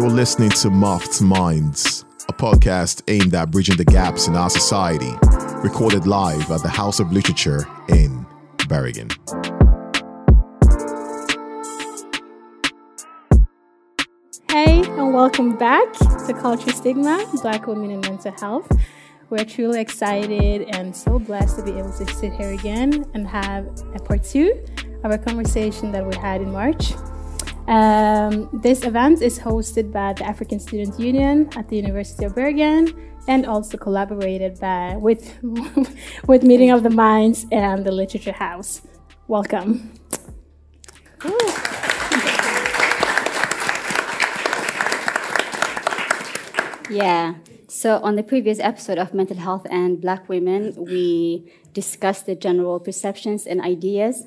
You're listening to Muffed Minds, a podcast aimed at bridging the gaps in our society, recorded live at the House of Literature in Bergen. Hey, and welcome back to Culture Stigma Black Women in Mental Health. We're truly excited and so blessed to be able to sit here again and have a part two of a conversation that we had in March. Um, this event is hosted by the African Student Union at the University of Bergen and also collaborated by, with, with Meeting of the Minds and the Literature House. Welcome. Yeah. So, on the previous episode of Mental Health and Black Women, we discussed the general perceptions and ideas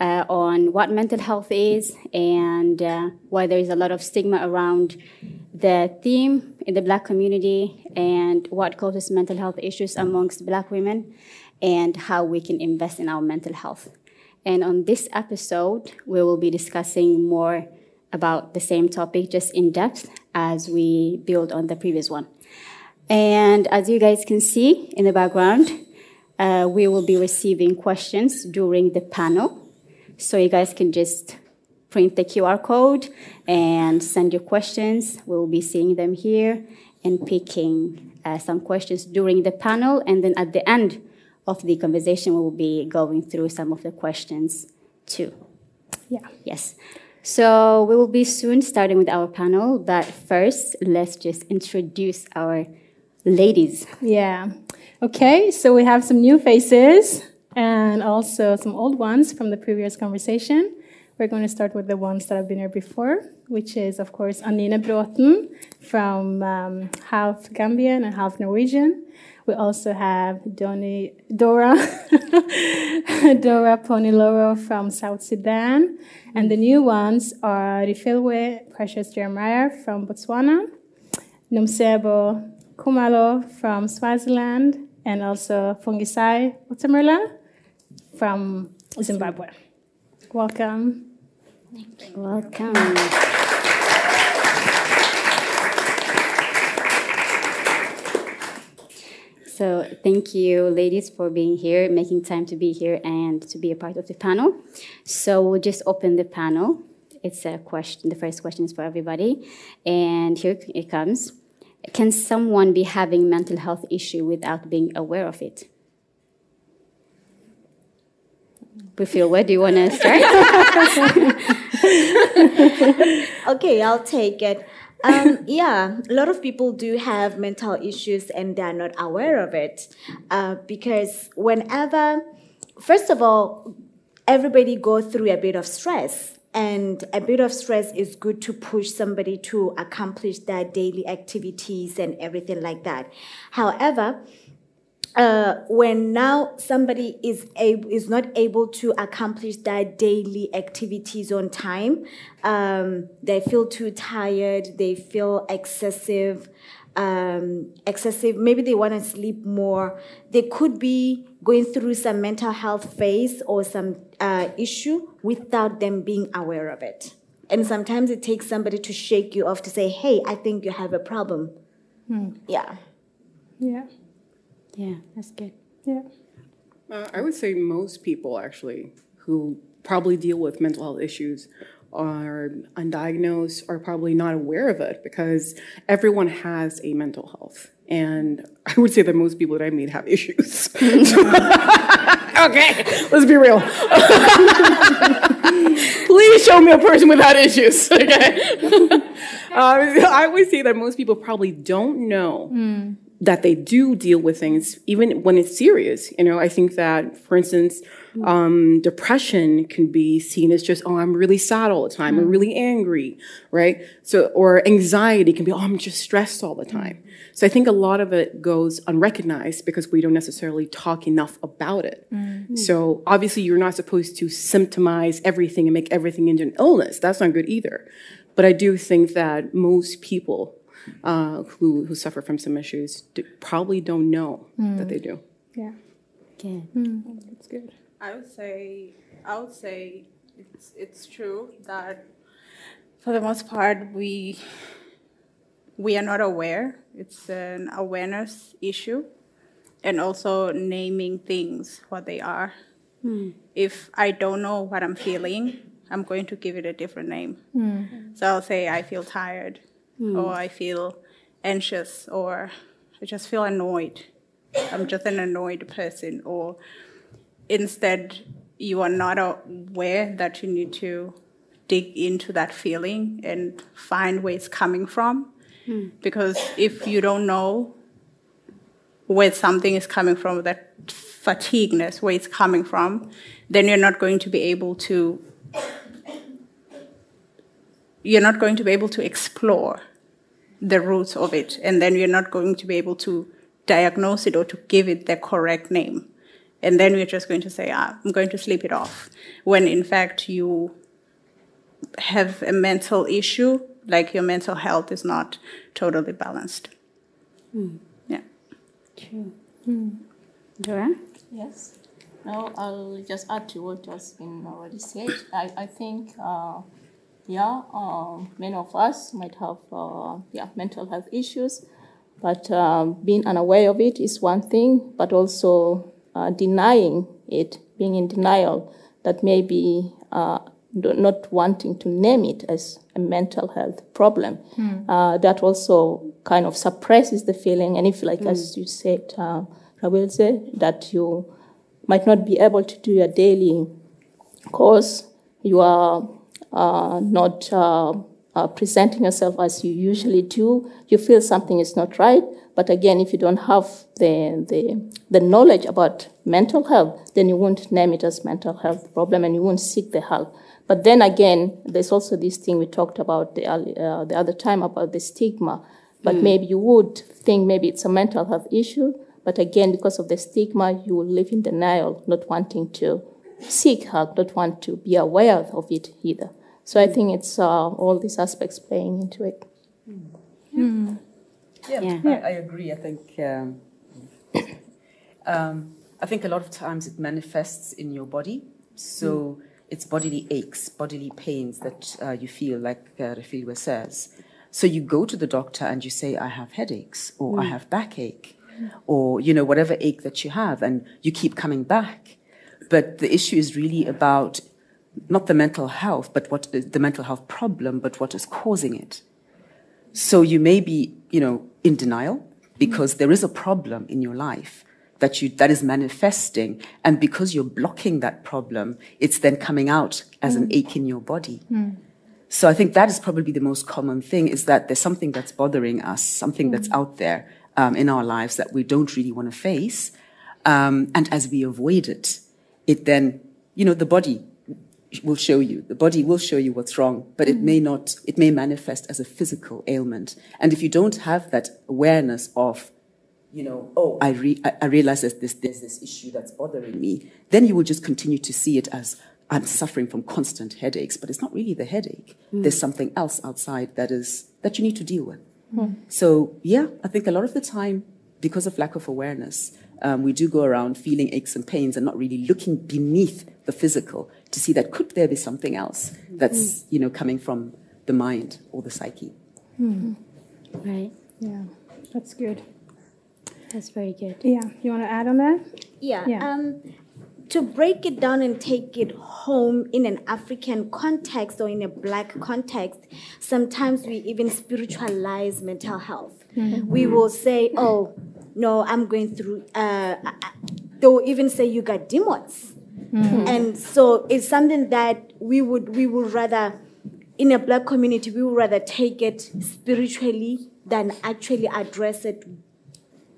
uh, on what mental health is and uh, why there is a lot of stigma around the theme in the Black community and what causes mental health issues amongst Black women and how we can invest in our mental health. And on this episode, we will be discussing more about the same topic, just in depth, as we build on the previous one. And as you guys can see in the background, uh, we will be receiving questions during the panel. So you guys can just print the QR code and send your questions. We'll be seeing them here and picking uh, some questions during the panel. And then at the end of the conversation, we will be going through some of the questions too. Yeah. Yes. So we will be soon starting with our panel, but first, let's just introduce our ladies. Yeah. Okay, so we have some new faces and also some old ones from the previous conversation. We're going to start with the ones that have been here before, which is, of course, Anine Bråten from um, half Gambian and half Norwegian. We also have Dora, Dora Poniloro from South Sudan. And the new ones are Refilwe Precious Jeremiah from Botswana, Numsebo Kumalo from Swaziland, and also Fungisai Utamurla from Zimbabwe. Welcome. Welcome. So, thank you, ladies, for being here, making time to be here, and to be a part of the panel. So, we'll just open the panel. It's a question. The first question is for everybody, and here it comes. Can someone be having mental health issue without being aware of it? Bufil, where do you want to start? okay, I'll take it. Um, yeah, a lot of people do have mental issues and they're not aware of it. Uh, because whenever, first of all, everybody go through a bit of stress and a bit of stress is good to push somebody to accomplish their daily activities and everything like that. However, uh, when now somebody is able, is not able to accomplish their daily activities on time, um, they feel too tired, they feel excessive, um, excessive. Maybe they want to sleep more. They could be going through some mental health phase or some uh, issue without them being aware of it. And sometimes it takes somebody to shake you off to say, "Hey, I think you have a problem." Hmm. Yeah. Yeah. Yeah, that's good. Yeah. Uh, I would say most people actually who probably deal with mental health issues are undiagnosed are probably not aware of it because everyone has a mental health. And I would say that most people that I meet have issues. okay, let's be real. Please show me a person without issues, okay? uh, I would say that most people probably don't know that they do deal with things, even when it's serious. You know, I think that, for instance, mm. um, depression can be seen as just, oh, I'm really sad all the time, I'm mm. really angry, right? So, or anxiety can be, oh, I'm just stressed all the time. Mm. So I think a lot of it goes unrecognized because we don't necessarily talk enough about it. So obviously, you're not supposed to symptomize everything and make everything into an illness. That's not good either. But I do think that most people uh, who, who suffer from some issues do, probably don't know that they mm. do. Yeah. Good. Mm. That's good. I would say I would say it's it's true that for the most part we we are not aware. It's an awareness issue, and also naming things what they are. Hmm. If I don't know what I'm feeling, I'm going to give it a different name. Hmm. So I'll say I feel tired, Hmm. or I feel anxious, or I just feel annoyed. I'm just an annoyed person, or instead you are not aware that you need to dig into that feeling and find where it's coming from. Hmm. Because if you don't know where something is coming from, that fatigueness, where it's coming from, then you're not going to be able to you're not going to be able to explore the roots of it, and then you're not going to be able to diagnose it or to give it the correct name. And then you're just going to say, ah, I'm going to sleep it off. When in fact you have a mental issue, like your mental health is not totally balanced. Yeah. True. Dora? Yes. No, I'll just add to what has been already said. I, I think, uh, yeah, uh, many of us might have uh, yeah, mental health issues, but um, being unaware of it is one thing, but also uh, denying it, being in denial, that maybe uh, not wanting to name it as a mental health problem. Uh, that also kind of suppresses the feeling, and if, like as you said, uh, Refilwe, that you might not be able to do your daily course, you are not uh, uh, presenting yourself as you usually do, you feel something is not right. But again, if you don't have the, the, the knowledge about mental health, then you won't name it as mental health problem and you won't seek the help. But then again, there's also this thing we talked about the, uh, the other time about the stigma. But maybe you would think maybe it's a mental health issue, but again, because of the stigma, you will live in denial, not wanting to seek help, not want to be aware of it either. So I think it's uh, all these aspects playing into it. Yeah, Yeah. I, I agree. I think um, um, I think a lot of times it manifests in your body. So it's bodily aches, bodily pains that uh, you feel, like uh, Refilwe says. So you go to the doctor and you say, "I have headaches," or "I have backache," or you know whatever ache that you have, and you keep coming back. But the issue is really about not the mental health, but what the mental health problem, but what is causing it. So you may be, you know, in denial because there is a problem in your life that you that is manifesting, and because you're blocking that problem, it's then coming out as an ache in your body. So I think that is probably the most common thing: is that there's something that's bothering us, something that's out there um, in our lives that we don't really want to face, um, and as we avoid it, it then, you know, the body will show you. The body will show you what's wrong, but it mm-hmm. may not, it may manifest as a physical ailment. And if you don't have that awareness of, you know, oh, I, re- I, realize that this, there's this issue that's bothering me, then you will just continue to see it as I'm suffering from constant headaches, but it's not really the headache. Mm. There's something else outside that is, that you need to deal with. Hmm. So yeah, I think a lot of the time, because of lack of awareness, um, we do go around feeling aches and pains and not really looking beneath the physical to see that could there be something else that's you know coming from the mind or the psyche. Right. Yeah, that's good. That's very good. Yeah, you want to add on that? Yeah. Yeah. Um, to break it down and take it home in an African context or in a black context, sometimes we even spiritualize mental health. We will say, oh, no, I'm going through, uh, I- I- they'll even say you got demons. And so it's something that we would, we would rather, in a black community, we would rather take it spiritually than actually address it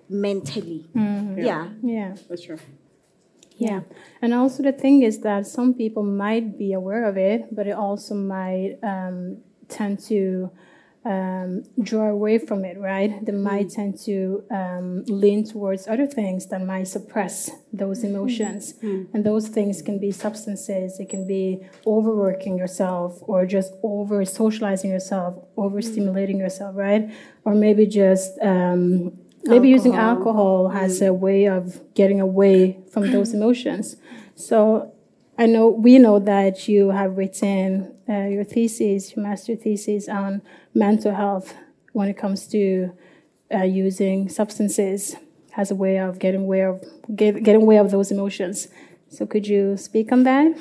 mentally. Yeah. Yeah. That's true. Yeah. And also the thing is that some people might be aware of it, but it also might um, tend to um, draw away from it, right? They might tend to um, lean towards other things that might suppress those emotions. And those things can be substances, it can be overworking yourself or just over socializing yourself, overstimulating yourself, right? Or maybe just um, maybe using alcohol as a way of getting away from those emotions. So I know we know that you have written uh, your thesis, your master thesis on mental health when it comes to uh, using substances as a way of getting away of get, getting away of those emotions. So could you speak on that?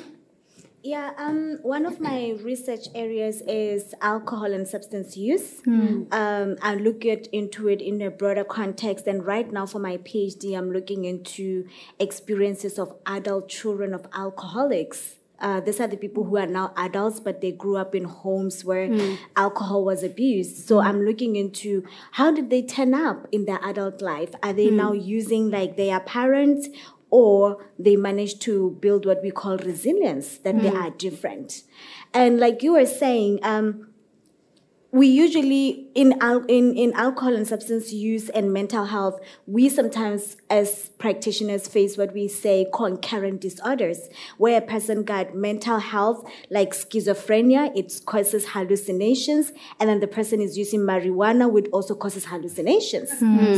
Yeah, um, one of my research areas is alcohol and substance use. Um, I look at, into it in a broader context, and right now for my PhD, I'm looking into experiences of adult children of alcoholics. Uh, these are the people who are now adults, but they grew up in homes where alcohol was abused. So I'm looking into how did they turn up in their adult life? Are they now using like their parents, or they managed to build what we call resilience, that they are different. And like you were saying, um, we usually in, al- in in alcohol and substance use and mental health we sometimes as practitioners face what we say concurrent disorders where a person got mental health like schizophrenia it causes hallucinations and then the person is using marijuana which also causes hallucinations.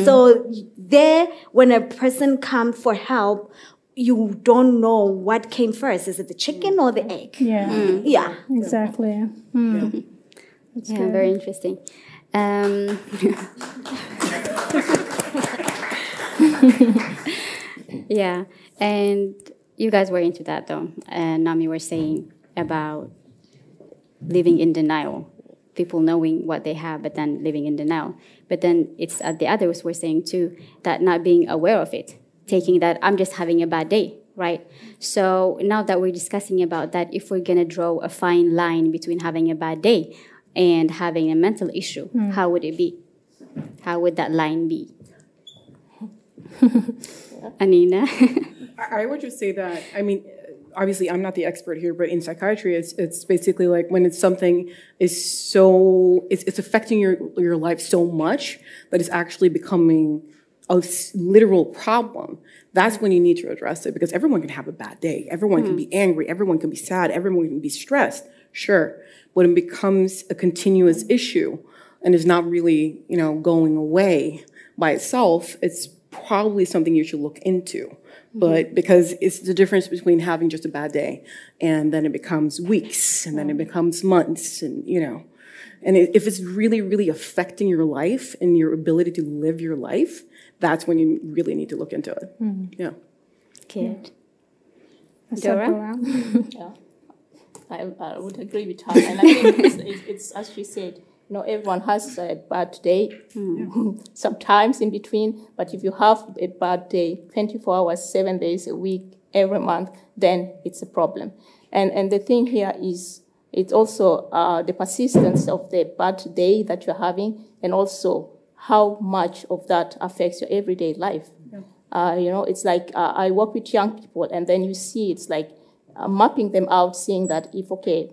So there when a person comes for help you don't know what came first. Is it the chicken or the egg? Yeah, yeah. Exactly. Hmm. yeah, very interesting. Um, yeah, and you guys were into that though. And Nami were saying about living in denial, people knowing what they have, but then living in denial. But then it's uh, the others were saying too that not being aware of it, taking that I'm just having a bad day, right? So now that we're discussing about that, if we're gonna draw a fine line between having a bad day and having a mental issue, hmm. how would it be? How would that line be? Anina? I I would just say that, I mean, obviously I'm not the expert here, but in psychiatry, it's, it's basically like when it's something is so, it's, it's affecting your, your life so much that it's actually becoming a literal problem. That's when you need to address it because everyone can have a bad day. Everyone can hmm. be angry. Everyone can be sad. Everyone can be stressed. Sure. When it becomes a continuous issue and is not really, you know, going away by itself, it's probably something you should look into. But because it's the difference between having just a bad day and then it becomes weeks and then it becomes months and, you know, and if it's really, really affecting your life and your ability to live your life, that's when you really need to look into it. Yeah. Good. So, Dora? Dora? Yeah, I, I would agree with her. And I think it's, it's, it's as she said, you know, everyone has a bad day, sometimes in between. But if you have a bad day, 24 hours, seven days a week, every month, then it's a problem. And and the thing here is, it's also uh, the persistence of the bad day that you're having, and also how much of that affects your everyday life. Uh, you know, it's like uh, I work with young people, and then you see it's like uh, mapping them out, seeing that if, okay,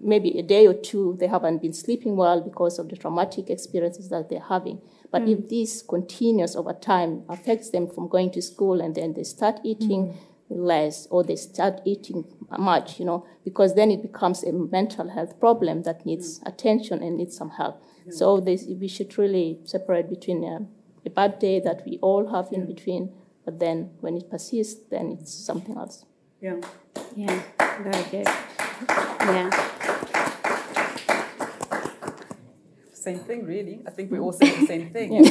maybe a day or two they haven't been sleeping well because of the traumatic experiences that they're having. But if this continues over time, affects them from going to school, and then they start eating less or they start eating much, you know, because then it becomes a mental health problem that needs attention and needs some help. So this, we should really separate between um, a bad day that we all have in between, but then when it persists, then it's something else. Yeah. Yeah, very good. Yeah. Same thing, really. I think we all say the same thing.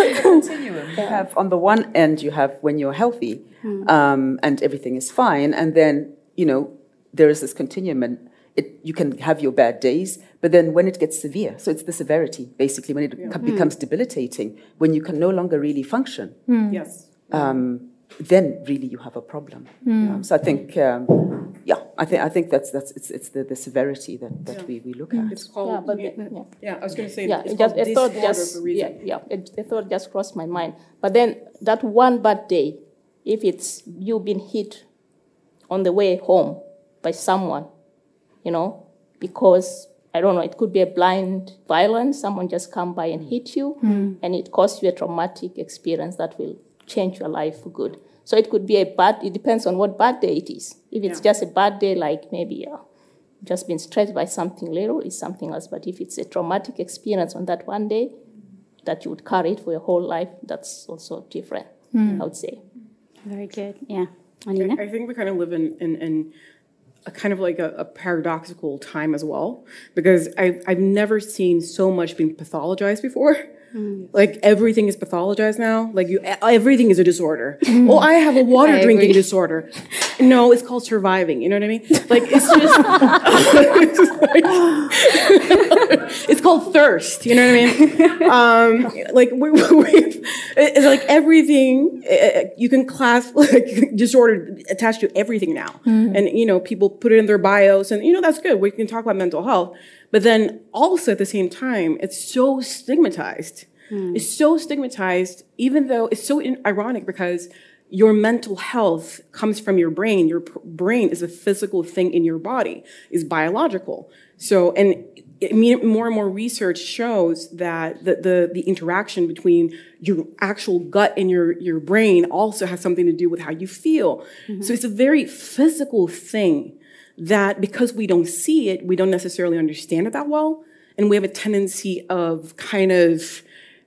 It's a continuum. You have on the one end, you have when you're healthy hmm. um, and everything is fine, and then you know there is this continuum, and it, you can have your bad days, but then when it gets severe, so it's the severity basically when it co- becomes hmm. debilitating, when you can no longer really function. Hmm. Yes. Um, then really you have a problem. Um, so I think, um, yeah, I think I think that's that's it's, it's the, the severity that, that we, we look at. It's called. Yeah, but yeah, the- yeah. yeah, I was going to say. yeah, it's it just, called a thought just for a reason. yeah, yeah, it, a thought just crossed my mind. But then that one bad day, if it's you've been hit on the way home by someone, you know, because I don't know, it could be a blind violence. Someone just come by and hit you, and it caused you a traumatic experience that will change your life for good. So it could be a bad. It depends on what bad day it is. If it's just a bad day, like maybe uh, just been stressed by something little, is something else. But if it's a traumatic experience on that one day, that you would carry it for your whole life, that's also different. I would say. Very good. Yeah. I, I think we kind of live in, in, in a kind of like a, a paradoxical time as well because I, I've never seen so much being pathologized before. Like everything is pathologized now. Like you, everything is a disorder. oh, I have a water drinking disorder. No, it's called surviving. You know what I mean? Like it's just, it's called thirst. You know what I mean? Um, like we, we, it's like everything uh, you can class like disorder attached to everything now, and you know people put it in their bios, and you know that's good. We can talk about mental health, but then also at the same time, it's so stigmatized. Hmm. It's so stigmatized, even though it's so in- ironic because your mental health comes from your brain. Your brain is a physical thing in your body, is biological. So, and it, more and more research shows that the, the, the interaction between your actual gut and your, your brain also has something to do with how you feel. Mm-hmm. So it's a very physical thing that because we don't see it, we don't necessarily understand it that well. And we have a tendency of kind of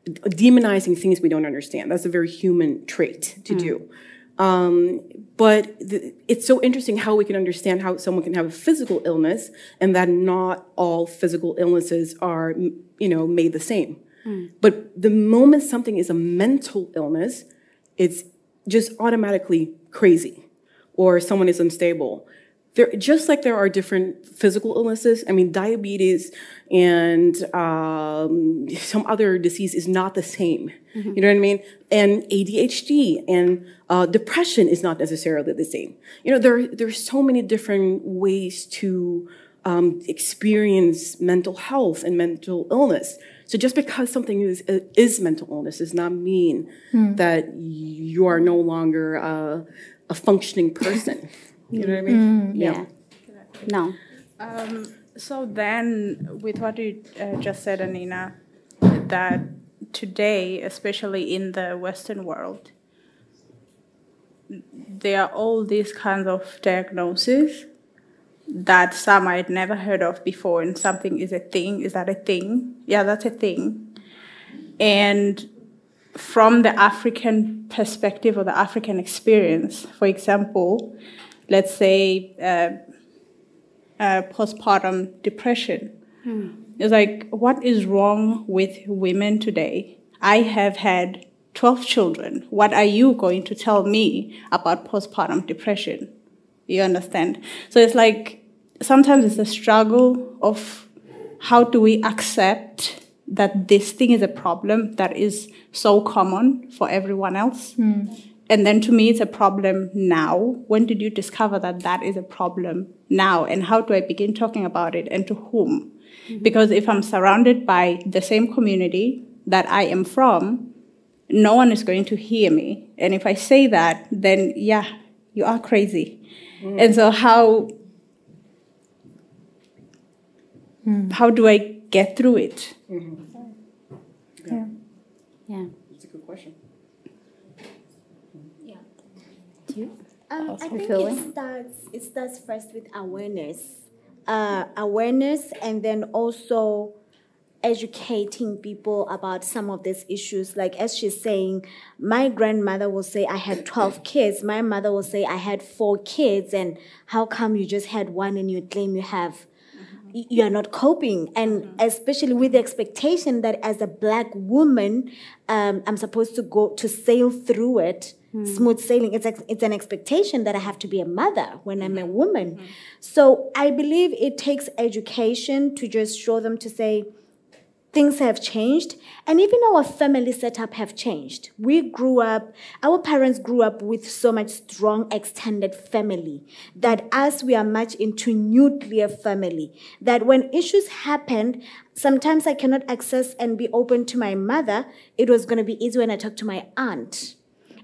demonizing things we don't understand. That's a very human trait to do. Um, but the, it's so interesting how we can understand how someone can have a physical illness and that not all physical illnesses are, you know, made the same. But the moment something is a mental illness, it's just automatically crazy or someone is unstable. There, just like there are different physical illnesses, I mean, diabetes and um, some other disease is not the same. You know what I mean? And ADHD and uh, depression is not necessarily the same. You know, there there's so many different ways to um, experience mental health and mental illness. So just because something is is mental illness does not mean that you are no longer uh, a functioning person. You know what I mean? Yeah. No. Um, so then, with what you uh, just said, Anina, that today, especially in the Western world, there are all these kinds of diagnoses that some I'd never heard of before, and something is a thing. Is that a thing? Yeah, that's a thing. And from the African perspective or the African experience, for example, let's say uh, uh, postpartum depression. It's like, what is wrong with women today? I have had 12 children. What are you going to tell me about postpartum depression? You understand? So it's like sometimes it's a struggle of how do we accept that this thing is a problem that is so common for everyone else? And then to me, it's a problem now. When did you discover that that is a problem now? And how do I begin talking about it and to whom? Mm-hmm. Because if I'm surrounded by the same community that I am from, no one is going to hear me. And if I say that, then yeah, you are crazy. Mm. And so how mm. how do I get through it? Mm-hmm. Yeah. Yeah. That's a good question. Um, I think it starts, it starts first with awareness. Uh, awareness and then also educating people about some of these issues. Like as she's saying, my grandmother will say, I had 12 kids. My mother will say, I had four kids. And how come you just had one and you claim you have? You are not coping. And especially with the expectation that as a black woman, um, I'm supposed to go to sail through it. Hmm. Smooth sailing. It's, ex- it's an expectation that I have to be a mother when I'm a hmm. woman. Hmm. So I believe it takes education to just show them to say, things have changed. And even our family setup have changed. We grew up our parents grew up with so much strong extended family that as we are much into nuclear family that when issues happened sometimes i cannot access and be open to my mother. It was going to be easy when i talk to my aunt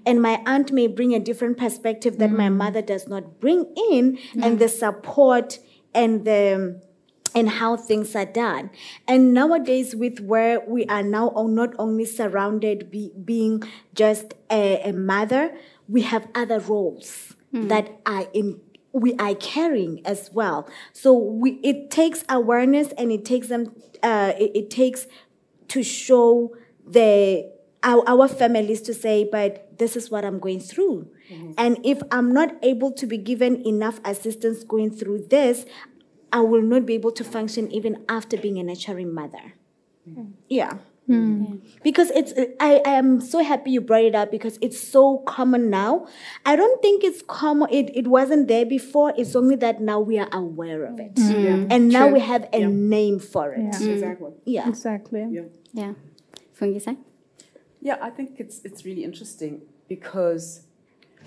and my aunt may bring a different perspective that my mm. mother does not bring in and the mm. support and the and how things are done. And nowadays, with where we are now not only surrounded be, being just a, a mother, we have other roles mm. that are in we are carrying as well. So we it takes awareness and it takes them uh, it, it takes to show the our, our families to say, but this is what I'm going through. Mm-hmm. And if I'm not able to be given enough assistance going through this, I will not be able to function even after being a nurturing mother. Mm-hmm. Mm. Yeah. Because it's, I, I am so happy you brought it up because it's so common now. I don't think it's common, it, it wasn't there before. It's only that now we are aware of it. Mm. And now we have a name for it. Yeah. Exactly. Yeah. Exactly. Yeah. Fungisa? Yeah, I think it's it's really interesting because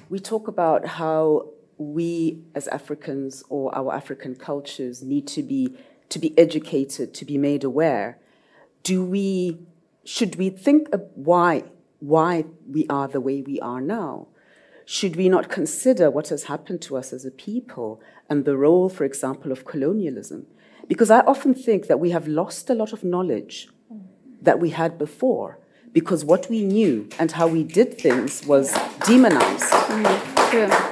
we talk about how we as Africans or our African cultures need to be to be educated, to be made aware. Do we should we think of why why we are the way we are now? Should we not consider what has happened to us as a people and the role, for example, of colonialism? Because I often think that we have lost a lot of knowledge that we had before because what we knew and how we did things was demonized. Mm, true.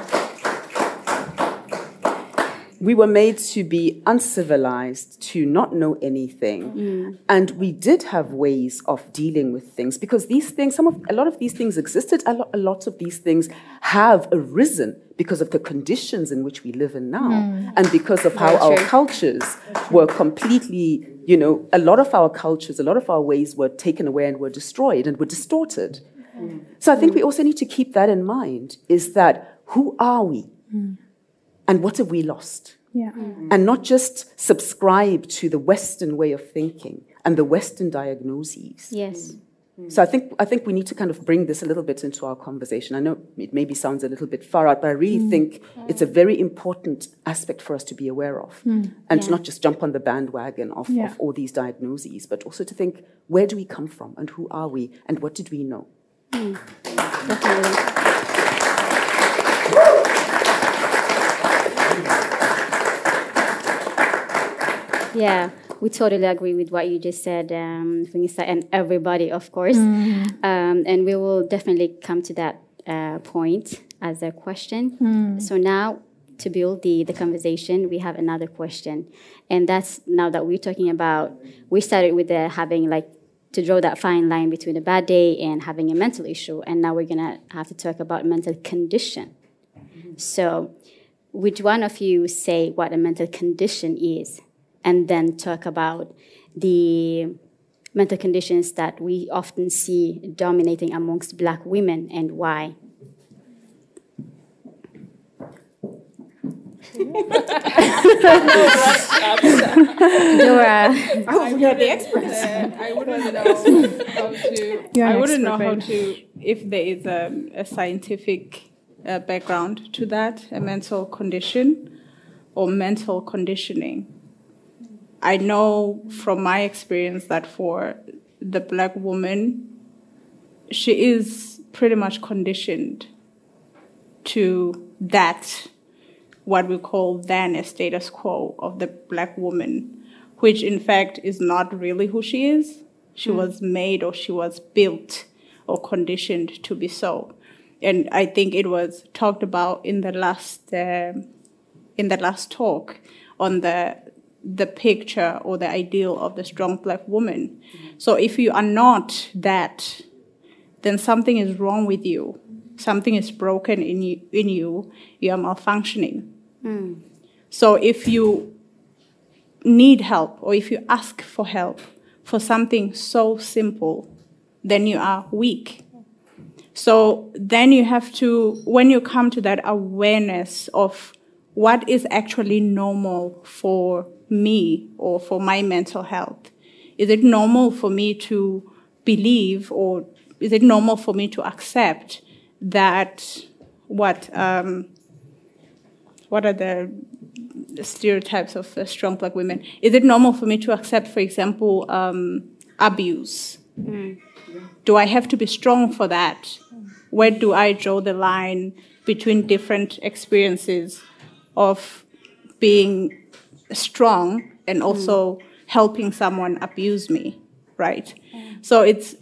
We were made to be uncivilized, to not know anything. Mm. And we did have ways of dealing with things because these things, some of, a lot of these things existed. A lot, a lot of these things have arisen because of the conditions in which we live in now mm. and because of how our cultures were completely, you know, a lot of our cultures, a lot of our ways were taken away and were destroyed and were distorted. Mm. So I think we also need to keep that in mind is that who are we? And what have we lost? Yeah. Mm. And not just subscribe to the Western way of thinking and the Western diagnoses. Yes. Mm. So I think I think we need to kind of bring this a little bit into our conversation. I know it maybe sounds a little bit far out, but I really mm. think it's a very important aspect for us to be aware of, and to not just jump on the bandwagon of, Yeah. of all these diagnoses, but also to think where do we come from and who are we and what did we know. Definitely. Yeah, we totally agree with what you just said, um, Fungisa, and everybody, of course. Um, and we will definitely come to that uh, point as a question. So now, to build the, the conversation, we have another question. And that's now that we're talking about, we started with the having like to draw that fine line between a bad day and having a mental issue. And now we're going to have to talk about mental condition. So, would one of you say what a mental condition is? And then talk about the mental conditions that we often see dominating amongst black women and why. Dora. Oh, we are the experts. I wouldn't know how to. You're I wouldn't know how to if there is a, a scientific uh, background to that, a mental condition or mental conditioning. I know from my experience that for the black woman, she is pretty much conditioned to that what we call then a status quo of the black woman, which in fact is not really who she is. She was made or she was built or conditioned to be so. And I think it was talked about in the last um in the last talk on the the picture or the ideal of the strong black woman. So if you are not that, then something is wrong with you. Something is broken in you. In you, you are malfunctioning. Hmm. So if you need help or if you ask for help for something so simple, then you are weak. So then you have to, when you come to that awareness of what is actually normal for me or for my mental health, is it normal for me to believe or is it normal for me to accept that what um, what are the stereotypes of uh, strong black women? Is it normal for me to accept, for example, um, abuse? Do I have to be strong for that? Where do I draw the line between different experiences of being strong and mm. also helping someone abuse me, right? Mm. So it's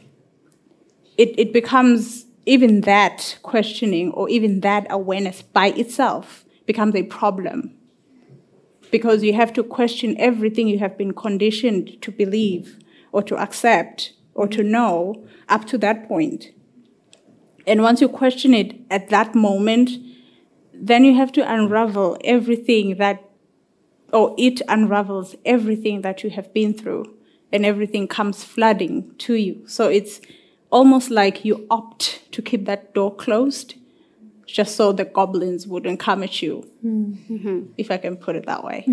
it, it becomes even that questioning or even that awareness by itself becomes a problem because you have to question everything you have been conditioned to believe or to accept or to mm. know up to that point. And once you question it at that moment, then you have to unravel everything that, or it unravels everything that you have been through, and everything comes flooding to you. So it's almost like you opt to keep that door closed just so the goblins wouldn't come at you, if I can put it that way.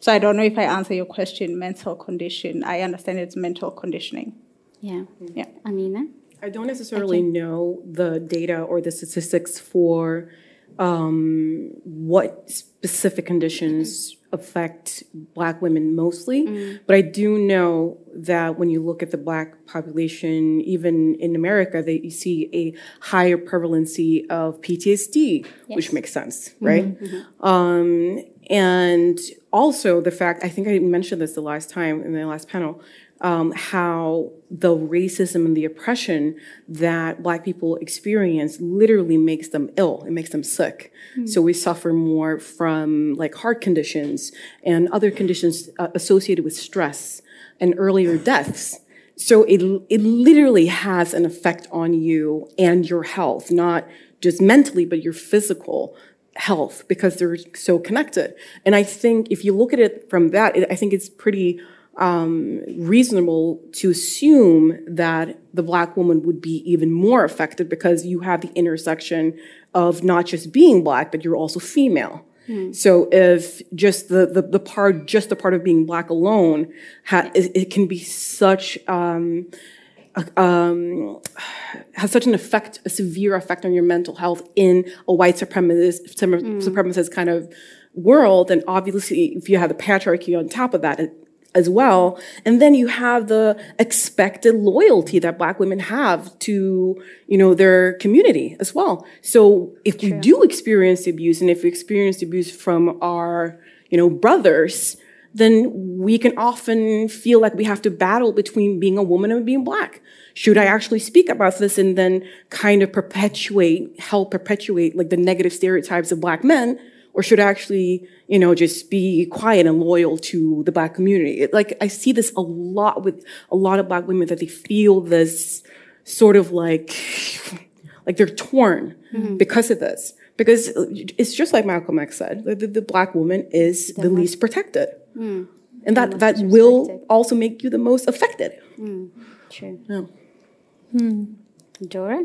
So I don't know if I answer your question, mental condition. I understand it's mental conditioning. Yeah. Yeah. Amina? I don't necessarily know the data or the statistics for um, what specific conditions affect Black women mostly, mm. but I do know that when you look at the Black population, even in America, that you see a higher prevalency of PTSD, which makes sense, right? Mm-hmm. Mm-hmm. Um, and also the fact, I think I mentioned this the last time in the last panel, um, how the racism and the oppression that Black people experience literally makes them ill. It makes them sick. So we suffer more from like heart conditions and other conditions uh, associated with stress and earlier deaths. So it, it literally has an effect on you and your health, not just mentally, but your physical health because they're so connected. And I think if you look at it from that, it, I think it's pretty um, reasonable to assume that the black woman would be even more affected because you have the intersection of not just being black, but you're also female. So if just the, the, the part, just the part of being black alone, ha- it, it can be such, um, um, has such an effect, a severe effect on your mental health in a white supremacist, suprem- supremacist kind of world. And obviously, if you have the patriarchy on top of that it- as well, and then you have the expected loyalty that Black women have to, you know, their community as well. So if we do experience abuse, and if we experience abuse from our, you know, brothers, then we can often feel like we have to battle between being a woman and being black. Should I actually speak about this and then kind of perpetuate, help perpetuate like the negative stereotypes of black men? Or should I actually, you know, just be quiet and loyal to the black community? It- like I see this a lot with a lot of black women that they feel this sort of like, like they're torn because of this. Because it's just like Malcolm X said, the, the, the black woman is the, least protected. And that, that will also make you the most affected. True. Yeah. Hmm. Dora?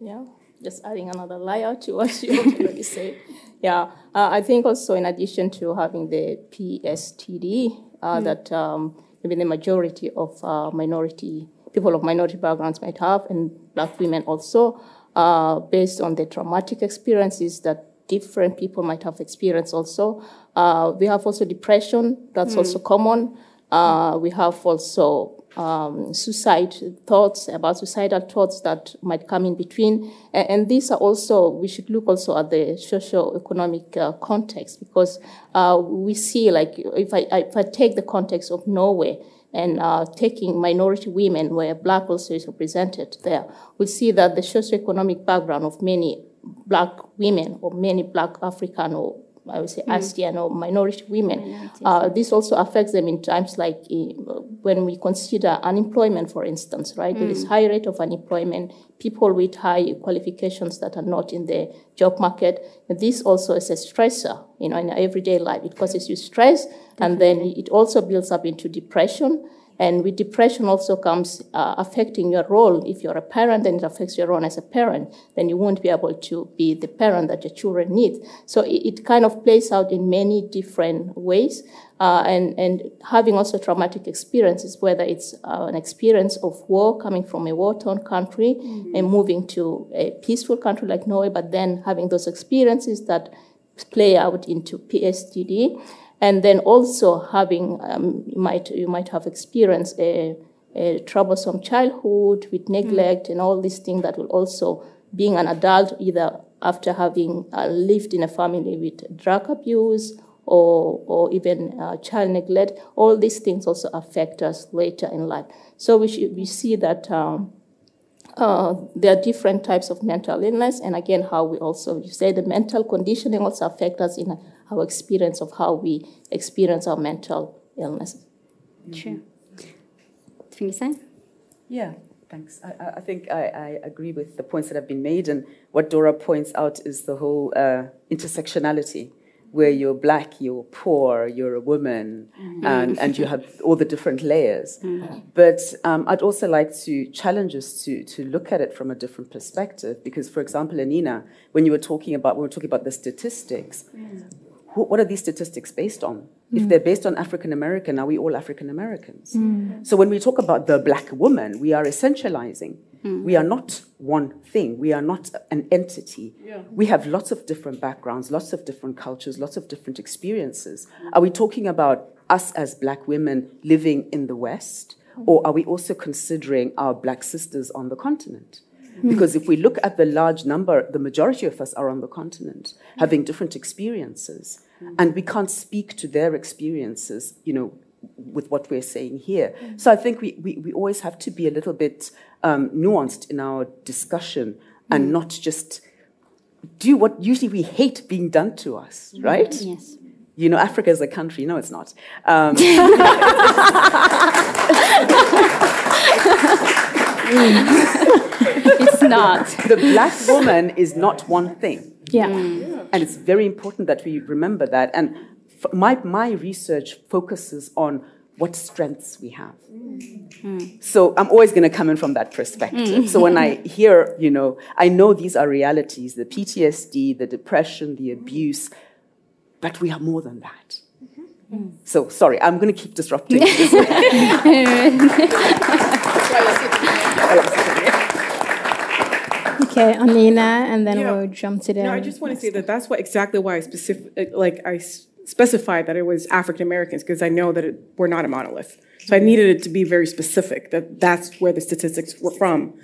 Yeah, just adding another layer to what you already said. Yeah, uh, I think also in addition to having the PSTD, uh, that um, maybe the majority of uh, minority people of minority backgrounds might have, and black women also, uh, based on the traumatic experiences that different people might have experienced also. Uh, we have also depression, that's also common. Uh, we have also um, suicide thoughts, about suicidal thoughts that might come in between. And, and these are also, we should look also at the socio-economic uh, context because uh, we see, like, if I, if I take the context of Norway, and uh, taking minority women where black also is represented there, we see that the socioeconomic background of many black women or many black African or I would say Asian or minority women, uh, this also affects them in times like uh, when we consider unemployment, for instance, right? There is high rate of unemployment, people with high qualifications that are not in the job market. And this also is a stressor, you know, in everyday life. It causes you stress, and then it also builds up into depression. And with depression also comes uh, affecting your role. If you're a parent and it affects your role as a parent, then you won't be able to be the parent that your children need. So it, it kind of plays out in many different ways. Uh, and, and having also traumatic experiences, whether it's uh, an experience of war coming from a war-torn country and moving to a peaceful country like Norway, but then having those experiences that play out into PSTD, and then also having um, you might you might have experienced a, a troublesome childhood with neglect and all these things that will also being an adult either after having uh, lived in a family with drug abuse or or even uh, child neglect all these things also affect us later in life. So we should, we see that um, uh, there are different types of mental illness, and again, how we also you say the mental conditioning also affect us in our experience of how we experience our mental illness. True. Trinisa? Yeah, thanks. I, I- I think I, I agree with the points that have been made, and what Dora points out is the whole uh, intersectionality, where you're black, you're poor, you're a woman, and, and you have all the different layers. But um, I'd also like to challenge us to, to look at it from a different perspective, because, for example, Anina, when you were talking about, we were talking about the statistics, who, what are these statistics based on? If mm. they're based on African American, are we all African Americans? Mm. So when we talk about the black woman, we are essentializing. Mm. We are not one thing. We are not an entity. We have lots of different backgrounds, lots of different cultures, lots of different experiences. Are we talking about us as black women living in the West? Or are we also considering our black sisters on the continent? Hmm. Because if we look at the large number, the majority of us are on the continent, hmm. having different experiences, hmm. and we can't speak to their experiences, you know, with what we're saying here. So I think we, we, we always have to be a little bit um, nuanced in our discussion and not just do what usually we hate being done to us, right? Yes. You know, Africa is a country. No, it's not. Um, It's not. the black woman is not one thing. Yeah. Mm. And it's very important that we remember that. And f- my, my research focuses on what strengths we have. Mm. So I'm always going to come in from that perspective. Mm. So when I hear, you know, I know these are realities the PTSD, the depression, the abuse, but we are more than that. Mm-hmm. So sorry, I'm going to keep disrupting. Okay, Anina, and then Yeah. we'll jump to the. No, I just want to say that that's what exactly why I specific like I specified that it was African Americans because I know that it, we're not a monolith. So I needed it to be very specific that that's where the statistics were from.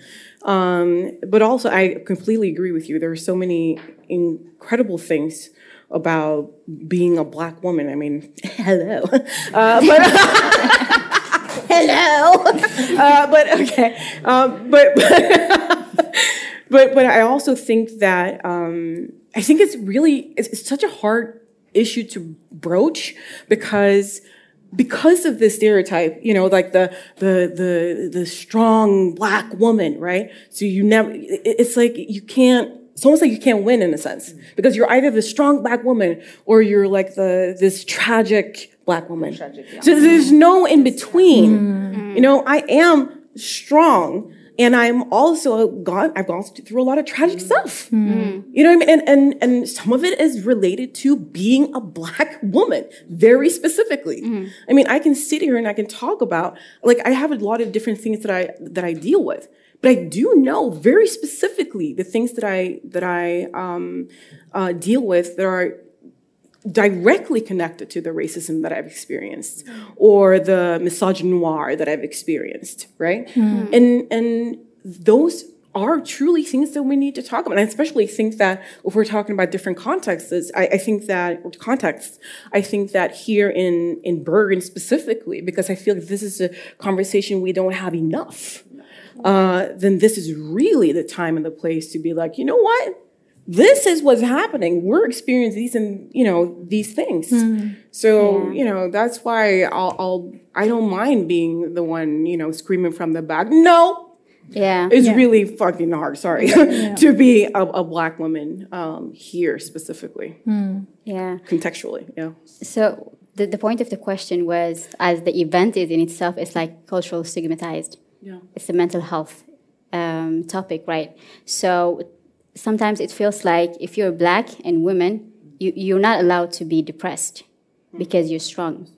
Um, but also, I completely agree with you. There are so many incredible things about being a black woman. I mean, hello, uh, but hello, uh, but okay, um, but. but but but I also think that um, I think it's really it's, it's such a hard issue to broach because because of this stereotype, you know, like the the the the strong black woman, right? So you never it's like you can't it's almost like you can't win in a sense because you're either the strong black woman or you're like the this tragic black woman. tragic So there's no in between. You know, I am strong and I'm also gone I've gone through a lot of tragic stuff. You know what I mean? And and and some of it is related to being a black woman, very specifically. I mean, I can sit here and I can talk about like I have a lot of different things that I that I deal with. But I do know very specifically the things that I that I um, uh, deal with that are directly connected to the racism that I've experienced or the misogynoir that I've experienced, right? And and those are truly things that we need to talk about. And I especially think that if we're talking about different contexts, I, I think that contexts, I think that here in in Bergen specifically, because I feel like this is a conversation we don't have enough. Uh, then this is really the time and the place to be like, you know what? This is what's happening. We're experiencing these and you know these things. So you know that's why I'll, I'll I don't mind being the one you know screaming from the back. No, Yeah. it's really fucking hard. Sorry to be a, a black woman um, here specifically, Yeah. contextually. Yeah. So the, the point of the question was, as the event is in itself, it's like cultural stigmatized. Yeah. It's a mental health um, topic, right? So sometimes it feels like if you're black and women, you, you're not allowed to be depressed because you're strong,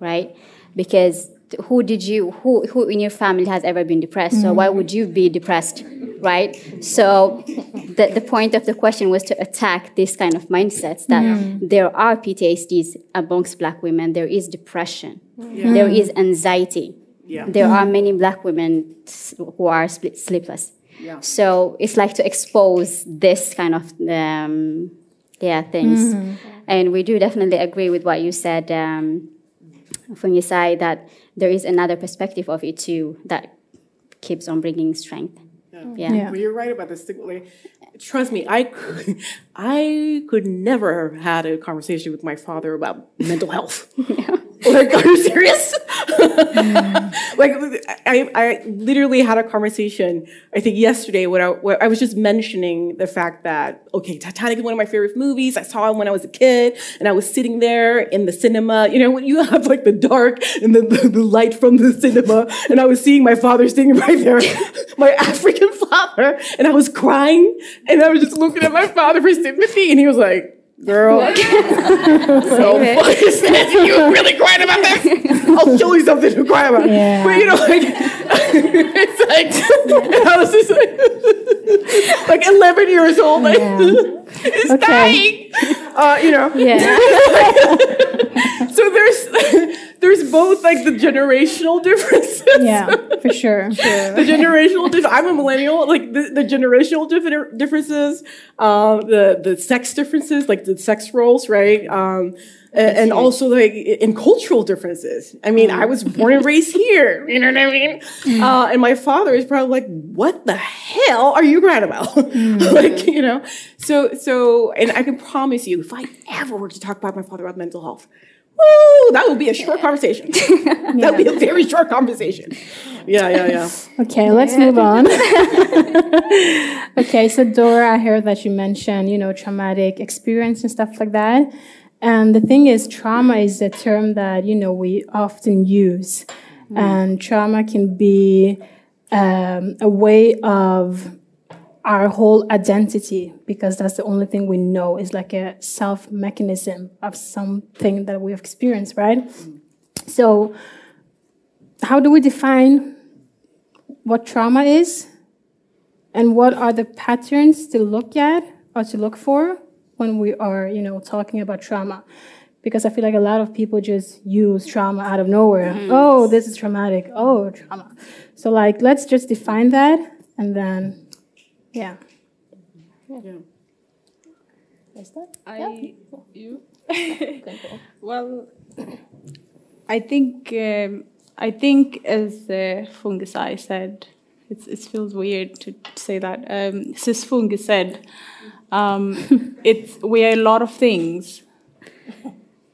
right? Because who did you, who, who in your family has ever been depressed? So why would you be depressed, right? So the, the point of the question was to attack this kind of mindsets that there are PTSDs amongst black women, there is depression, there is anxiety. Yeah. There are many black women who are split, sleepless. Yeah. So it's like to expose this kind of um, yeah things, and we do definitely agree with what you said um, from your side that there is another perspective of it too that keeps on bringing strength. Yeah. Yeah. But you're right about the stigma. Like, trust me, I I could never have had a conversation with my father about mental health. like, are you serious? like, I, I literally had a conversation, I think yesterday, when I, where I was just mentioning the fact that, okay, Titanic is one of my favorite movies. I saw it when I was a kid, and I was sitting there in the cinema. You know, when you have like the dark and the, the, the light from the cinema, and I was seeing my father sitting right there, my African father, and I was crying, and I was just looking at my father for sympathy, and he was like, Girl, so is this? You really crying about this? I'll show you something to cry about. Yeah. But you know, like it's like I was just like, like 11 years old, like Yeah. it's Okay. dying. Uh, you know. Yeah. So there's there's both like the generational differences. yeah, for sure. the generational diff- I'm a millennial. Like the, the generational differ- differences, uh, the the sex differences, like the sex roles, right? Um, and, and also like in cultural differences. I mean, I was born and raised here. You know what I mean? Uh, and my father is probably like, "What the hell are you crying about?" like you know. So so, and I can promise you, if I ever were to talk about my father about mental health. Woo, that would be a short conversation. that would be a very short conversation. Yeah, yeah, yeah. Okay, let's move on. okay, so Dora, I heard that you mentioned, you know, traumatic experience and stuff like that. And the thing is, trauma is a term that, you know, we often use. And trauma can be um, a way of our whole identity because that's the only thing we know is like a self mechanism of something that we've experienced, right? So, how do we define what trauma is? And what are the patterns to look at or to look for when we are you know talking about trauma? Because i feel like a lot of people just use trauma out of nowhere. Mm-hmm. Oh this is traumatic. Oh trauma. So like let's just define that and then yeah I, you? well, I think um, I think as uh, Fungisai said, it's, it feels weird to say that. Um, Sis Fungi said, um, it's we are a lot of things.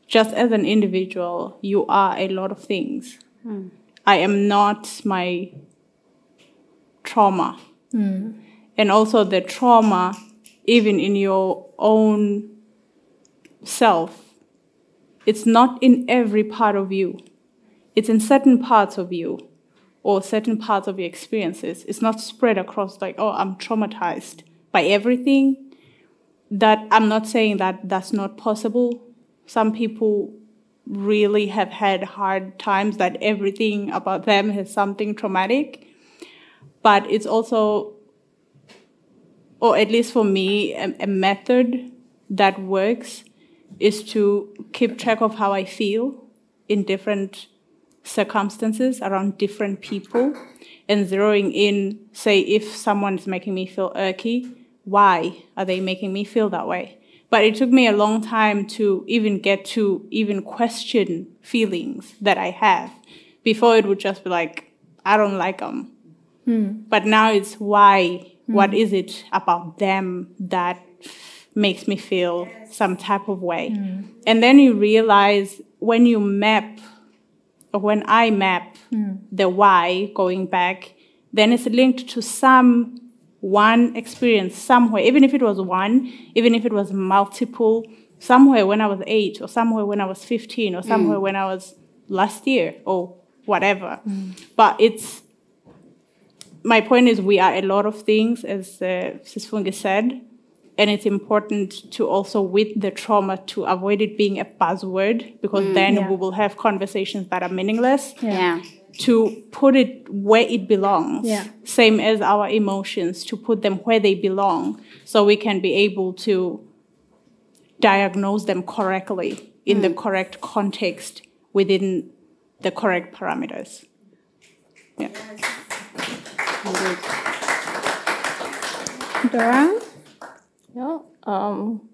Just as an individual, you are a lot of things. I am not my trauma, and also the trauma, even in your own self, it's not in every part of you. It's in certain parts of you or certain parts of your experiences. It's not spread across like, oh, I'm traumatized by everything. That I'm not saying that that's not possible. Some people really have had hard times that everything about them has something traumatic. But it's also or at least for me, a, a method that works is to keep track of how I feel in different circumstances around different people and zeroing in, say, if someone is making me feel irky, why are they making me feel that way? But it took me a long time to even get to even question feelings that I have. Before it would just be like, I don't like them. Hmm. But now it's why, what mm. is it about them that makes me feel some type of way? Mm. And then you realize when you map, or when I map mm. the why going back, then it's linked to some one experience somewhere, even if it was one, even if it was multiple, somewhere when I was eight, or somewhere when I was 15, or somewhere when I was last year, or whatever. But it's my point is we are a lot of things, as uh, Sisfungi said, and it's important to also with the trauma to avoid it being a buzzword because then Yeah. we will have conversations that are meaningless. Yeah. To put it where it belongs, Yeah. same as our emotions, to put them where they belong, so we can be able to diagnose them correctly in the correct context within the correct parameters. Yeah. Dora? Yeah. Um,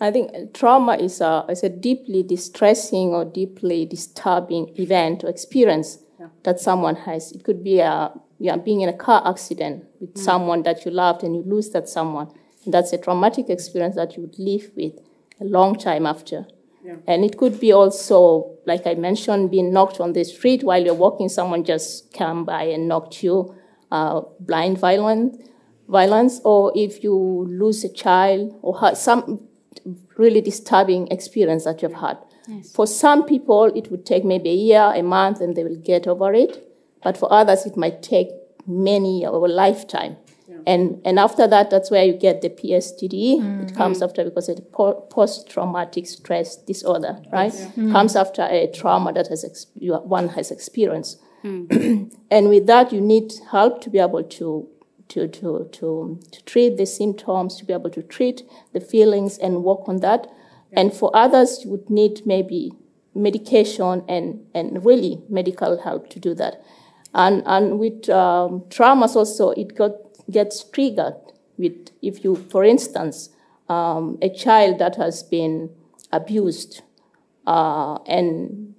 I think trauma is a, is a deeply distressing or deeply disturbing event or experience that someone has. It could be a, yeah, being in a car accident with someone that you loved and you lose that someone. That's a traumatic experience that you would live with a long time after. And it could be also, like I mentioned, being knocked on the street while you're walking, someone just come by and knocked you, uh, blind violence, violence, or if you lose a child or have some really disturbing experience that you've had. For some people, it would take maybe a year, a month, and they will get over it. But for others, it might take many or a lifetime. And, and after that, that's where you get the PSTD. It comes after because it's post-traumatic stress disorder, right? Comes after a trauma that has ex- one has experienced. and with that, you need help to be able to, to, to, to, to treat the symptoms, to be able to treat the feelings and work on that. And for others, you would need maybe medication and, and really medical help to do that. And, and with um, traumas also, it got, gets triggered with, if you, for instance, um, a child that has been abused uh, and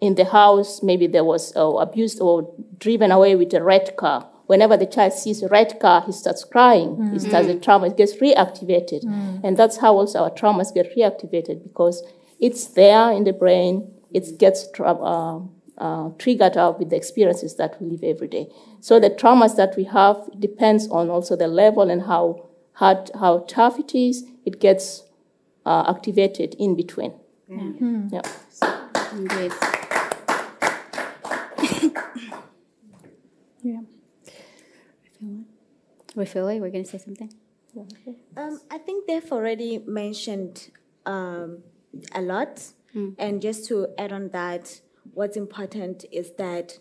in the house, maybe there was uh, abused or driven away with a red car. Whenever the child sees a red car, he starts crying. He starts a trauma. It gets reactivated, and that's how also our traumas get reactivated because it's there in the brain. It gets tra- uh, uh, triggered out with the experiences that we live every day. So the traumas that we have depends on also the level and how hard, how tough it is. It gets uh, activated in between. Yeah. Indeed. Yeah. Refilwe, we're going to say something? Um, I think they've already mentioned um, a lot. And just to add on that, what's important is that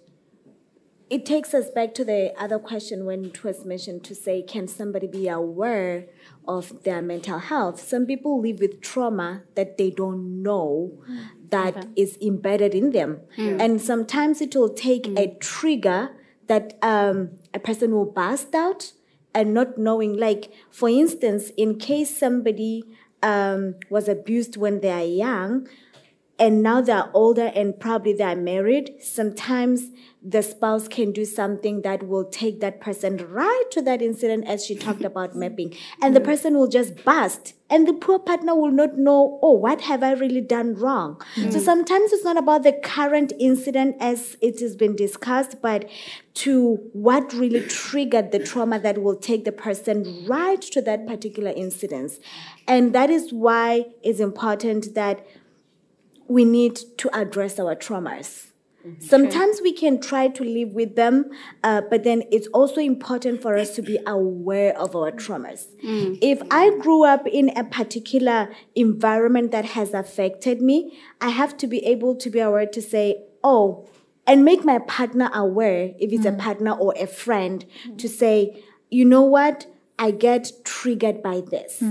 it takes us back to the other question when it was mentioned to say, can somebody be aware of their mental health? Some people live with trauma that they don't know that is embedded in them. And sometimes it will take a trigger that um, a person will burst out and not knowing, like, for instance, in case somebody um, was abused when they are young, and now they're older and probably they're married, sometimes the spouse can do something that will take that person right to that incident as she talked about mapping. And the person will just bust. And the poor partner will not know, oh, what have I really done wrong? So mm. sometimes it's not about the current incident as it has been discussed, but to what really triggered the trauma that will take the person right to that particular incident. And that is why it's important that we need to address our traumas. Mm-hmm. Sometimes we can try to live with them, uh, but then it's also important for us to be aware of our traumas. Mm. If I grew up in a particular environment that has affected me, I have to be able to be aware to say, oh, and make my partner aware, if it's a mm. partner or a friend, mm. to say, you know what? I get triggered by this.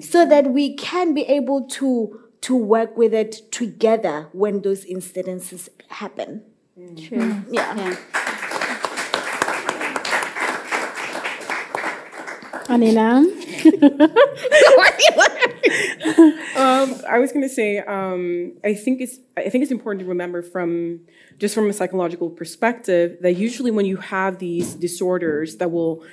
So that we can be able to to work with it together when those incidences happen. True. Yeah. Yeah. Anina? Um, I was going to say, um, I think it's I think it's important to remember from just from a psychological perspective that usually when you have these disorders that will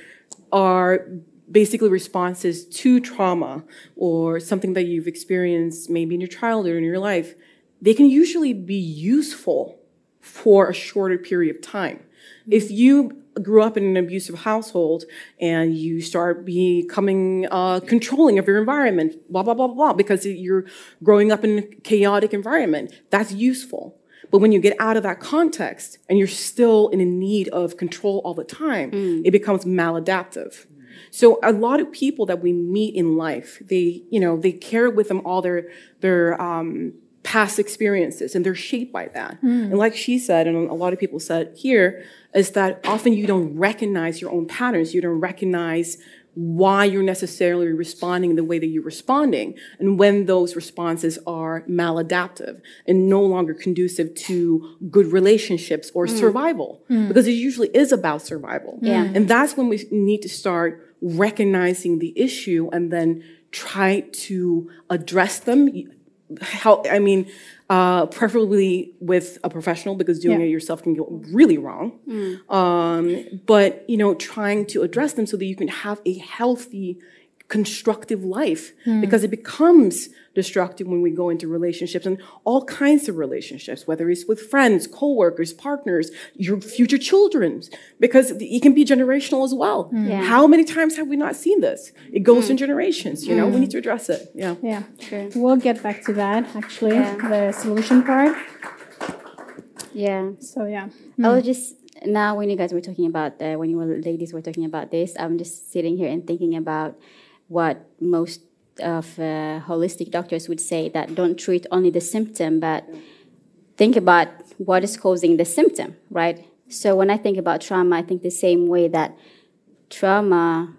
are basically responses to trauma or something that you've experienced maybe in your childhood or in your life, they can usually be useful for a shorter period of time. If you grew up in an abusive household and you start becoming uh, controlling of your environment, blah, blah, blah, blah, because you're growing up in a chaotic environment, that's useful. But when you get out of that context and you're still in a need of control all the time, it becomes maladaptive. So a lot of people that we meet in life, they, you know, they carry with them all their their um, past experiences, and they're shaped by that. Hmm. And like she said, and a lot of people said here, is that often you don't recognize your own patterns. You don't recognize why you're necessarily responding the way that you're responding, and when those responses are maladaptive and no longer conducive to good relationships or hmm. survival, hmm. because it usually is about survival. Yeah. And that's when we need to start recognizing the issue and then try to address them. How, I mean, uh, preferably with a professional because doing Yeah. it yourself can go really wrong. Um, but, you know, trying to address them so that you can have a healthy constructive life hmm. because it becomes destructive when we go into relationships and all kinds of relationships, whether it's with friends, coworkers, partners, your future children, because it can be generational as well. Hmm. Yeah. How many times have we not seen this? It goes in hmm. generations, you know, we need to address it. Yeah. Yeah. True. We'll get back to that actually, Yeah. the solution part. Yeah. So yeah. I was just now when you guys were talking about uh, when you were ladies were talking about this, I'm just sitting here and thinking about what most of uh, holistic doctors would say that don't treat only the symptom, but think about what is causing the symptom, right? So when I think about trauma, I think the same way that trauma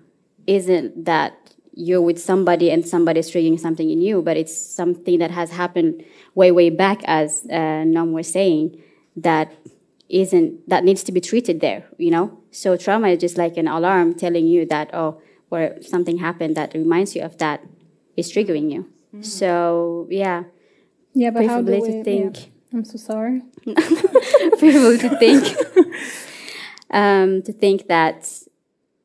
isn't that you're with somebody and somebody's triggering something in you, but it's something that has happened way, way back, as uh, Nom was saying, that isn't that needs to be treated there, you know. So trauma is just like an alarm telling you that oh, or something happened that reminds you of that is triggering you. So yeah, Yeah, but how do preferably we? to yeah. think I'm so sorry. preferably to think um, to think that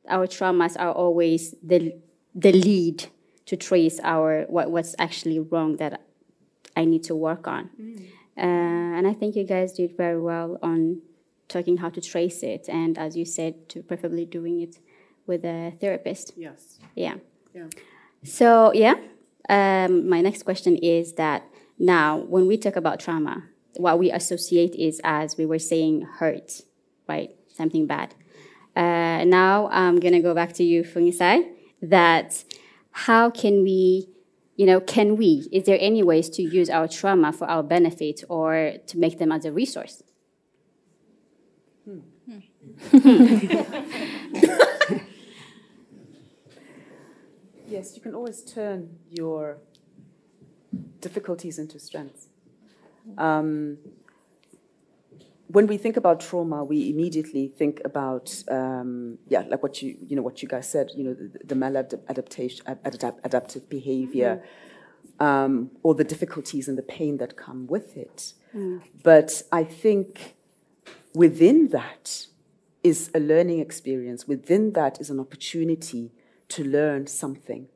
our traumas are always the the lead to trace our what, what's actually wrong that I need to work on. Uh, and I think you guys did very well on talking how to trace it, and as you said, to preferably doing it with a therapist. Yes. Yeah. Yeah. So yeah, um, my next question is that now when we talk about trauma, what we associate is as we were saying hurt, right? Something bad. Uh, now I'm gonna go back to you, Fungisai. That how can we, you know, can we? Is there any ways to use our trauma for our benefit or to make them as a resource? Yes, you can always turn your difficulties into strengths. Um, when we think about trauma, we immediately think about um, yeah, like what you you know what you guys said, you know, the, the maladaptation, adapt, adaptive behavior, um, or the difficulties and the pain that come with it. But I think within that is a learning experience. Within that is an opportunity to learn something.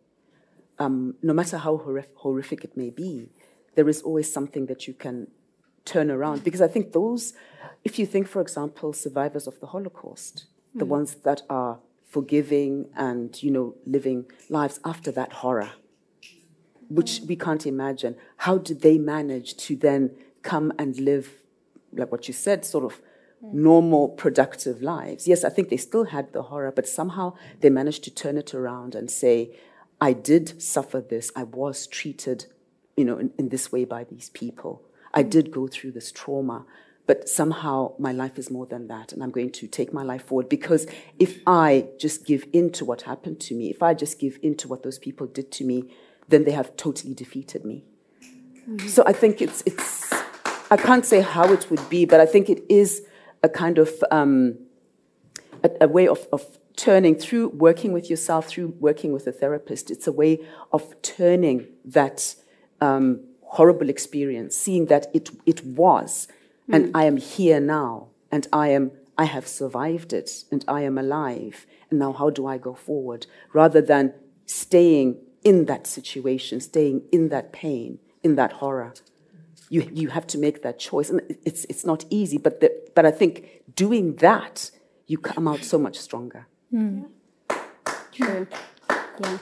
Um, no matter how horrific, horrific it may be, there is always something that you can turn around. Because I think those, if you think, for example, survivors of the Holocaust, the ones that are forgiving and you know living lives after that horror, which we can't imagine, how did they manage to then come and live, like what you said, sort of normal, productive lives? Yes, I think they still had the horror, but somehow they managed to turn it around and say, I did suffer this, I was treated, you know, in, in this way by these people. I did go through this trauma, but somehow my life is more than that, and I'm going to take my life forward because if I just give in to what happened to me, if I just give in to what those people did to me, then they have totally defeated me. Mm-hmm. So I think it's it's I can't say how it would be, but I think it is a kind of um, a, a way of, of turning through working with yourself, through working with a therapist. It's a way of turning that um, horrible experience, seeing that it it was, and I am here now, and I am I have survived it, and I am alive, and now how do I go forward? Rather than staying in that situation, staying in that pain, in that horror you you have to make that choice, and it's it's not easy. But the, but I think doing that, you come out so much stronger. True. Yeah.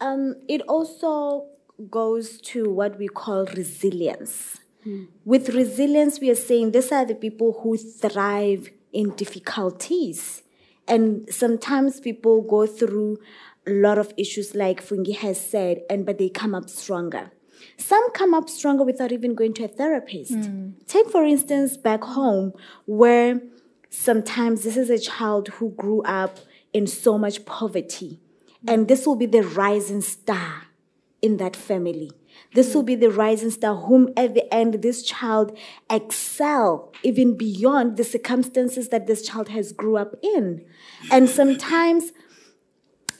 Um, it also goes to what we call resilience. With resilience, we are saying these are the people who thrive in difficulties. And sometimes people go through a lot of issues, like Fungi has said, and but they come up stronger. Some come up stronger without even going to a therapist. Take, for instance, back home, where sometimes this is a child who grew up in so much poverty. And this will be the rising star in that family. This will be the rising star whom at the end this child excel even beyond the circumstances that this child has grew up in. And sometimes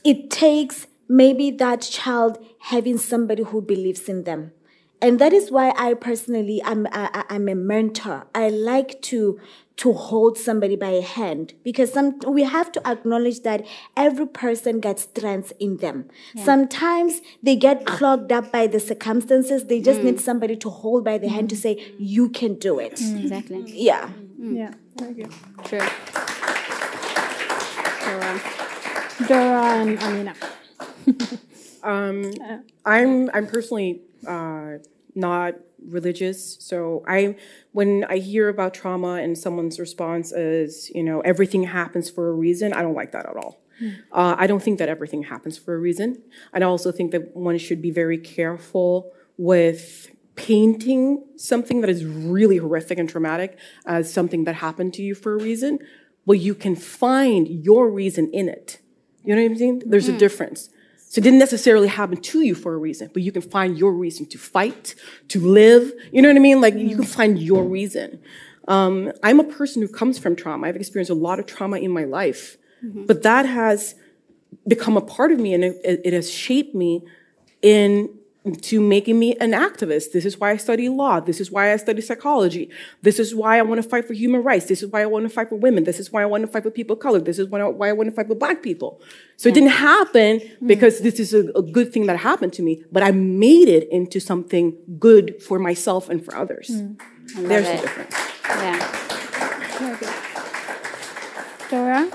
it takes maybe that child having somebody who believes in them and that is why I personally I'm I, I'm a mentor. I like to to hold somebody by a hand because some we have to acknowledge that every person gets strengths in them. Sometimes they get clogged up by the circumstances. They just need mm. somebody to hold by the hand to mm. say you can do it. Mm, exactly. Yeah. Yeah, very good. True. Dora and Anina. Um, I'm I'm personally uh, not religious, so I when I hear about trauma and someone's response is you know everything happens for a reason, I don't like that at all. Uh, I don't think that everything happens for a reason. I also think that one should be very careful with painting something that is really horrific and traumatic as something that happened to you for a reason. Well, you can find your reason in it. You know what I'm saying? There's a difference. So it didn't necessarily happen to you for a reason, but you can find your reason to fight, to live. You know what I mean? Like you can find your reason. Um, I'm a person who comes from trauma. I've experienced a lot of trauma in my life, but that has become a part of me and it, it has shaped me in to making me an activist. This is why I study law. This is why I study psychology. This is why I want to fight for human rights. This is why I want to fight for women. This is why I want to fight for people of color. This is why I, why I want to fight for black people. So it didn't happen because this is a, a good thing that happened to me, but I made it into something good for myself and for others. There's the difference. Yeah. Dora?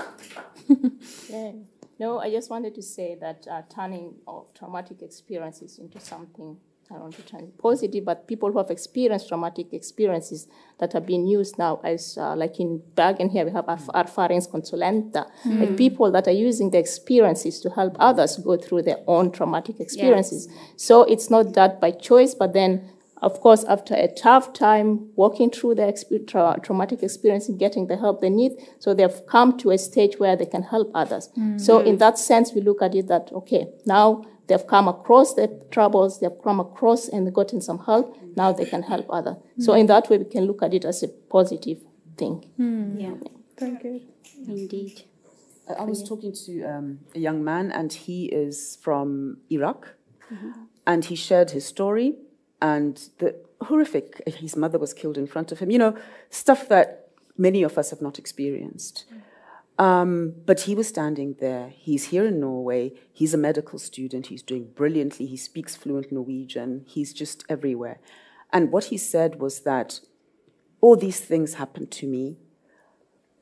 No, I just wanted to say that uh, turning of traumatic experiences into something, I don't want to turn it positive, but people who have experienced traumatic experiences that are being used now as, uh, like in Bergen here, we have Erf- erfaringskonsulenter, like people that are using the experiences to help others go through their own traumatic experiences. So it's not that by choice, but then of course, after a tough time walking through the exp- tra- traumatic experience and getting the help they need, so they've come to a stage where they can help others. Mm. So, in that sense, we look at it that, okay, now they've come across their troubles, they've come across and gotten some help, now they can help others. Mm. So, in that way, we can look at it as a positive thing. Mm. Yeah. Very good. Indeed. I I was talking to um, a young man, and he is from Iraq, mm-hmm. and he shared his story and the horrific. His mother was killed in front of him. You know, stuff that many of us have not experienced. Um, but he was standing there. He's here in Norway. He's a medical student. He's doing brilliantly. He speaks fluent Norwegian. He's just everywhere. And what he said was that all these things happened to me,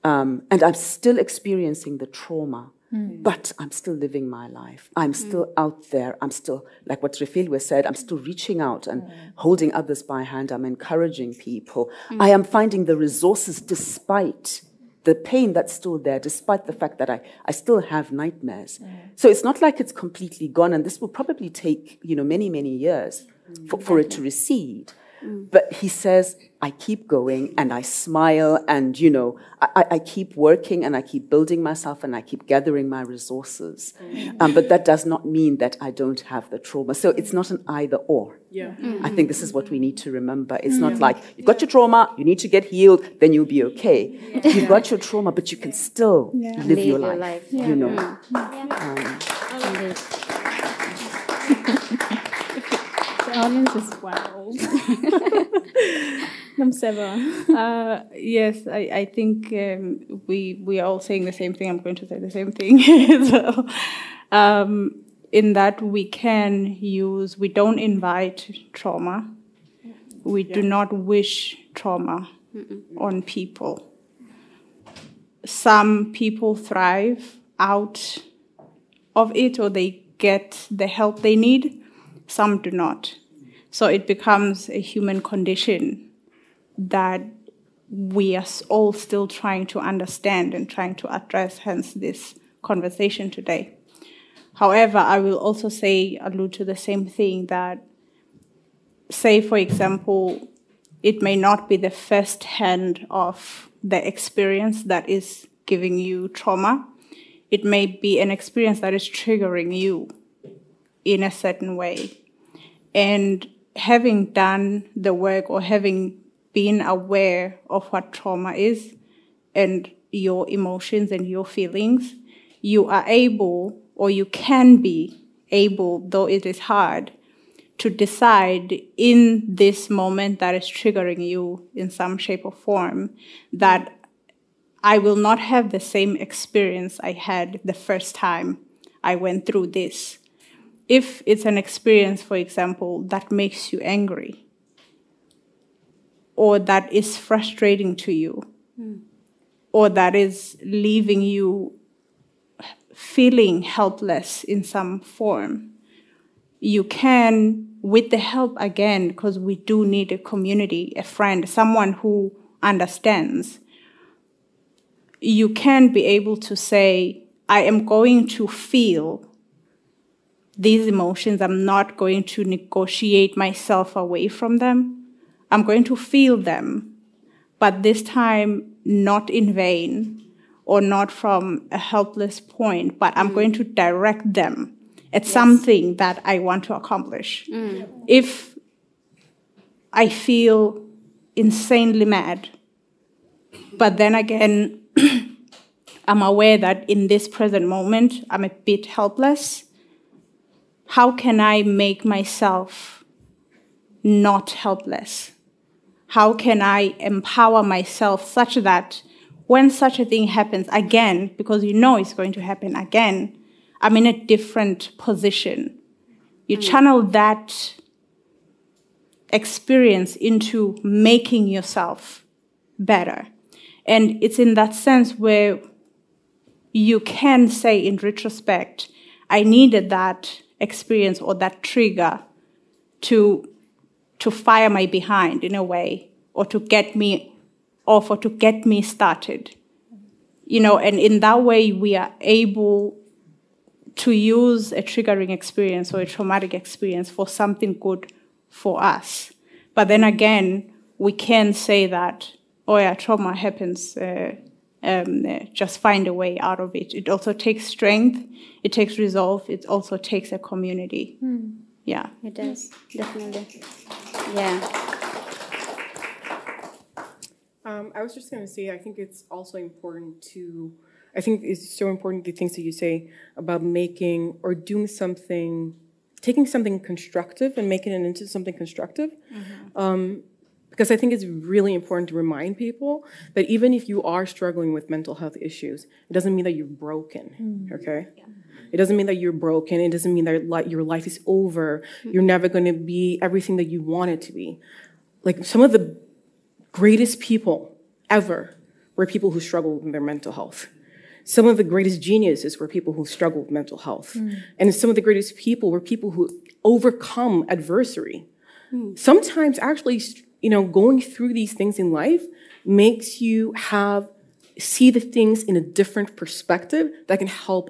um, and I'm still experiencing the trauma, Mm. but I'm still living my life. I'm mm. still out there. I'm still, like what Refilwe said, I'm still reaching out and mm. holding others by hand. I'm encouraging people. I am finding the resources despite the pain that's still there, despite the fact that I, I still have nightmares. So it's not like it's completely gone, and this will probably take, you know, many, many years for, for it to recede. Mm. But he says, I keep going and I smile and, you know, I, I- I keep working and I keep building myself and I keep gathering my resources. Mm. Um, but that does not mean that I don't have the trauma. So it's not an either or. Yeah. Mm-hmm. I think this is what we need to remember. It's not mm. like you've got your trauma, you need to get healed, then you'll be okay. You've got your trauma, but you can still live Live your your life. life. You know. Mm-hmm. Um, Indeed. The audience is wild. Namseva. Uh, yes, I, I think um, we we are all saying the same thing. I'm going to say the same thing. so, um, in that we can use, we don't invite trauma. We do not wish trauma on people. Some people thrive out of it or they get the help they need, some do not. So it becomes a human condition that we are all still trying to understand and trying to address, hence this conversation today. However, I will also say, allude to the same thing that, say, for example, it may not be the first hand of the experience that is giving you trauma. It may be an experience that is triggering you in a certain way. And having done the work or having been aware of what trauma is and your emotions and your feelings, you are able or you can be able, though it is hard, to decide in this moment that is triggering you in some shape or form that I will not have the same experience I had the first time I went through this. If it's an experience, for example, that makes you angry or that is frustrating to you hmm. or that is leaving you feeling helpless in some form, you can, with the help again, because we do need a community, a friend, someone who understands, you can be able to say, I am going to feel these emotions. I'm not going to negotiate myself away from them. I'm going to feel them, but this time not in vain or not from a helpless point, but I'm going to direct them at something that I want to accomplish. Mm. If I feel insanely mad, but then again, I'm aware that in this present moment, I'm a bit helpless. How can I make myself not helpless? How can I empower myself such that when such a thing happens again, because you know it's going to happen again, I'm in a different position. You hmm. channel that experience into making yourself better. And it's in that sense where you can say in retrospect, I needed that experience or that trigger to, to fire my behind in a way, or to get me off, or to get me started. You know, and in that way, we are able to use a triggering experience or a traumatic experience for something good for us. But then again, we can say that, oh yeah, trauma happens. Uh, um, just find a way out of it. It also takes strength. It takes resolve. It also takes a community. Yeah. It does, definitely. Yeah. Um, I was just going to say, I think it's also important to, I think it's so important the things that you say about making or doing something, taking something constructive and making it into something constructive. Um, because I think it's really important to remind people that even if you are struggling with mental health issues, it doesn't mean that you're broken, mm-hmm. okay? It doesn't mean that you're broken. It doesn't mean that your life is over. Mm-hmm. You're never going to be everything that you want it to be. Like some of the greatest people ever were people who struggled with their mental health. Some of the greatest geniuses were people who struggled with mental health. Mm. And some of the greatest people were people who overcome adversary. Mm. Sometimes actually, you know, going through these things in life makes you have see the things in a different perspective that can help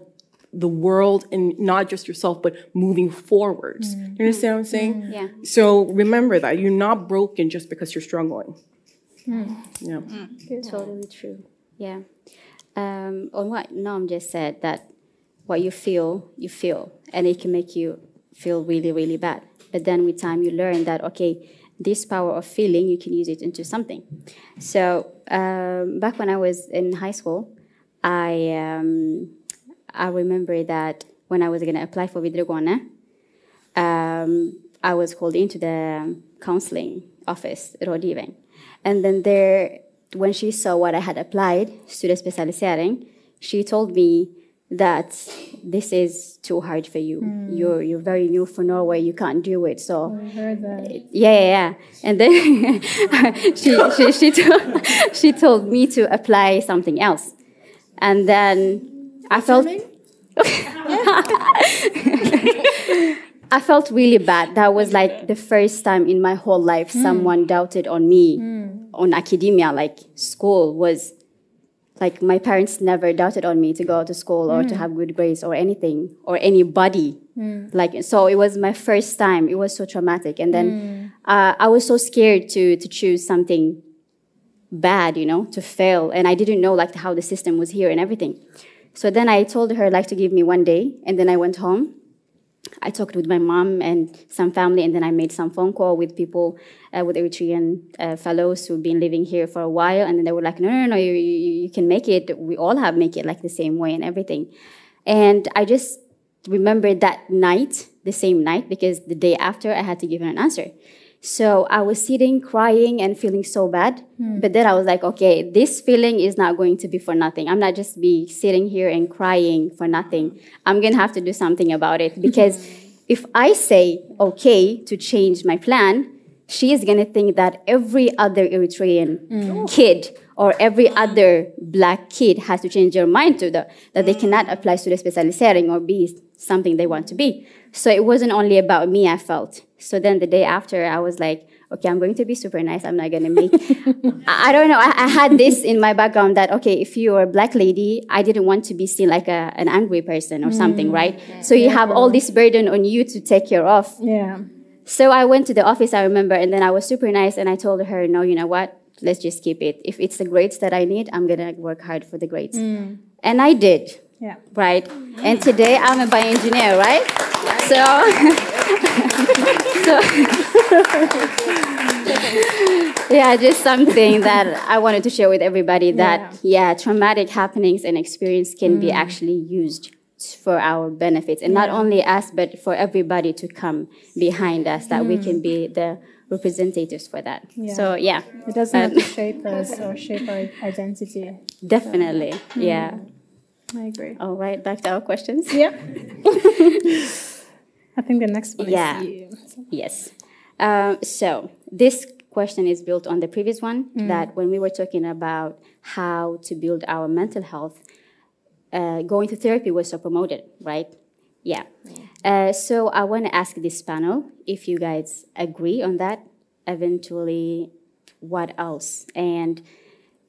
the world and not just yourself, but moving forwards. Mm-hmm. You understand what I'm saying? Mm-hmm. Yeah. So remember that you're not broken just because you're struggling. Mm. Mm. Yeah. Totally true. Yeah. Um, on what Nam just said, that what you feel, you feel, and it can make you feel really, really bad. But then with time, you learn that okay, this power of feeling, you can use it into something. So um, back when I was in high school, I um, I remember that when I was going to apply for videregående, um, I was called into the counseling office, rådgivning. And then there, when she saw what I had applied, studiespesialisering, she told me that this is too hard for you. Mm. You're you're very new for Norway. You can't do it. So oh, I heard that. yeah, yeah, yeah. And then she, she, she, told, she told me to apply something else. And then I felt. I felt really bad. That was like the first time in my whole life hmm. someone doubted on me hmm. on academia, like school was like my parents never doubted on me to go to school or to mm. have good grades or anything or anybody. Mm. Like so it was my first time. It was so traumatic. And then mm. uh, i was so scared to to choose something bad you know to fail. And i didn't know like how the system was here and everything. So then i told her like to give me one day. And then i went home I talked with my mom and some family, and then I made some phone call with people, uh, with Eritrean uh, fellows who've been living here for a while, and then they were like, "No, no, no, you, you, you can make it. We all have make it like the same way and everything." And I just remember that night, the same night, because the day after I had to give her an answer. So I was sitting crying and feeling so bad. Hmm. But then I was like, okay, this feeling is not going to be for nothing. I'm not just be sitting here and crying for nothing. I'm going to have to do something about it because if I say okay to change my plan, she is going to think that every other Eritrean hmm. oh. kid or every other black kid has to change their mind to the, that they hmm. cannot apply to the spesialisering or be something they want to be. So it wasn't only about me, I felt. So then the day after, I was like, okay, I'm going to be super nice. I'm not going to make. I I don't know. I, I had this in my background that, okay, if you're a black lady, I didn't want to be seen like a, an angry person or something, mm, right? So you have all this burden on you to take care of. Yeah. So I went to the office, I remember, and then I was super nice and I told her, no, you know what? Let's just keep it. If it's the grades that I need, I'm going to work hard for the grades. Mm. And I did, Yeah. right? And today I'm a bioengineer, right? So, so yeah, just something that I wanted to share with everybody that, yeah, traumatic happenings and experience can be actually used for our benefits. And not only us but for everybody to come behind us that we can be the representatives for that. So yeah. It doesn't have Um, to shape us or shape our identity. definitely yeah. I agree. all right back to our questions. Yeah. I think the next one Yeah. is you. Yes. Um, so this question is built on the previous one that when we were talking about how to build our mental health, uh, going to therapy was so promoted, right? Yeah. Uh, so I want to ask this panel if you guys agree on that. Eventually, what else? And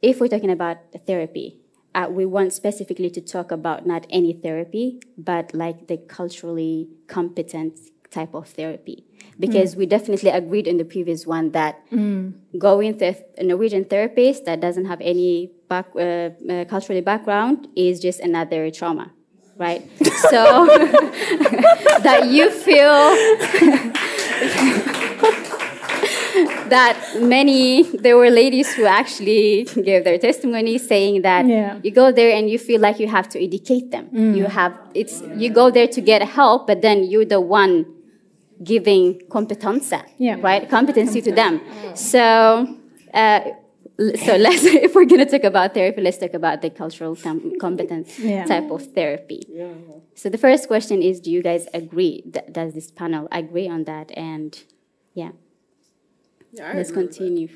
if we're talking about therapy, uh, we want specifically to talk about not any therapy, but like the culturally competent type of therapy. Because we definitely agreed in the previous one that going to a Norwegian therapist that doesn't have any back, uh, uh, culturally background is just another trauma, right? so that you feel that many there were ladies who actually gave their testimony saying that Yeah. you go there and you feel like you have to educate them. You have it's you go there to get help but then you're the one giving competenza Yeah. right? Competency to them. So uh, so let's if we're going to talk about therapy let's talk about the cultural com- competence Yeah. type of therapy. So the first question is do you guys agree Th- does this panel agree on that? And yeah Yeah, Let's that. continue.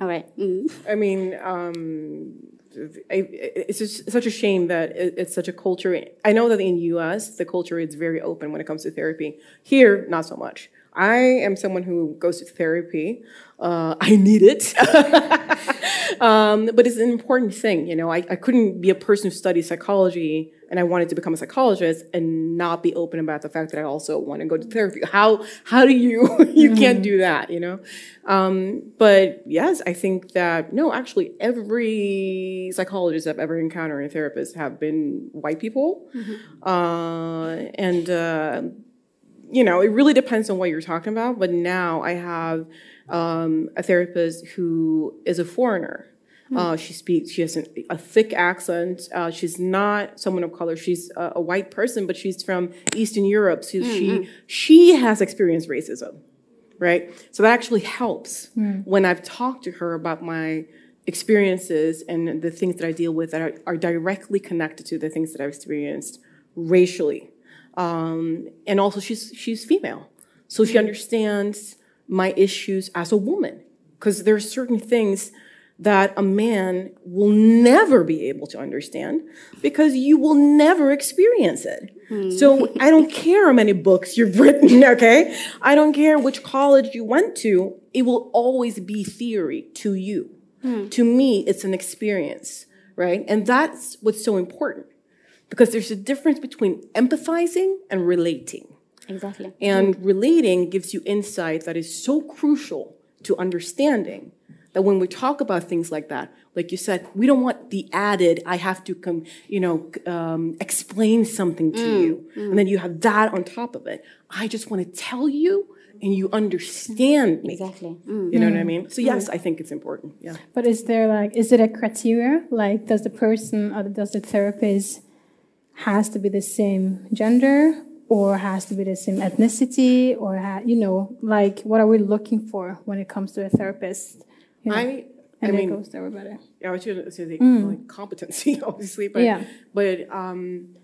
All right. Mm. I mean, um, I, it's just such a shame that it, it's such a culture. I know that in U.S. the culture is very open when it comes to therapy. Here, not so much. I am someone who goes to therapy. Uh, I need it, um, but it's an important thing. You know, I, I couldn't be a person who studies psychology and I wanted to become a psychologist and not be open about the fact that I also want to go to therapy. How how do you you can't do that? You know, um, but yes, I think that no, actually, every psychologist I've ever encountered and therapist have been white people, uh, and. Uh, you know, it really depends on what you're talking about. But now I have um, a therapist who is a foreigner. Uh, she speaks. She has an, a thick accent. Uh, she's not someone of color. She's a, a white person, but she's from Eastern Europe. So she she has experienced racism, right? So that actually helps when I've talked to her about my experiences and the things that I deal with that are, are directly connected to the things that I've experienced racially um, and also she's she's female, so she understands my issues as a woman because there are certain things that a man will never be able to understand because you will never experience it. So I don't care how many books you've written, okay? I don't care which college you went to. It will always be theory to you. To me, it's an experience, right? And that's what's so important because there's a difference between empathizing and relating. Exactly. And relating gives you insight that is so crucial to understanding that when we talk about things like that, like you said, we don't want the added, I have to come, you know, um, explain something to you. And then you have that on top of it. I just want to tell you and you understand me. Exactly. Mm. You know what I mean? So yes, I think it's important. Yeah. But is there like, is it a criteria? Like, does the person or does the therapist has to be the same gender or has to be the same ethnicity or ha- you know like what are we looking for when it comes to a therapist you know? I, I mean, it goes to everybody Yeah, I was going to say mm. like competency, obviously, but Yeah. but um,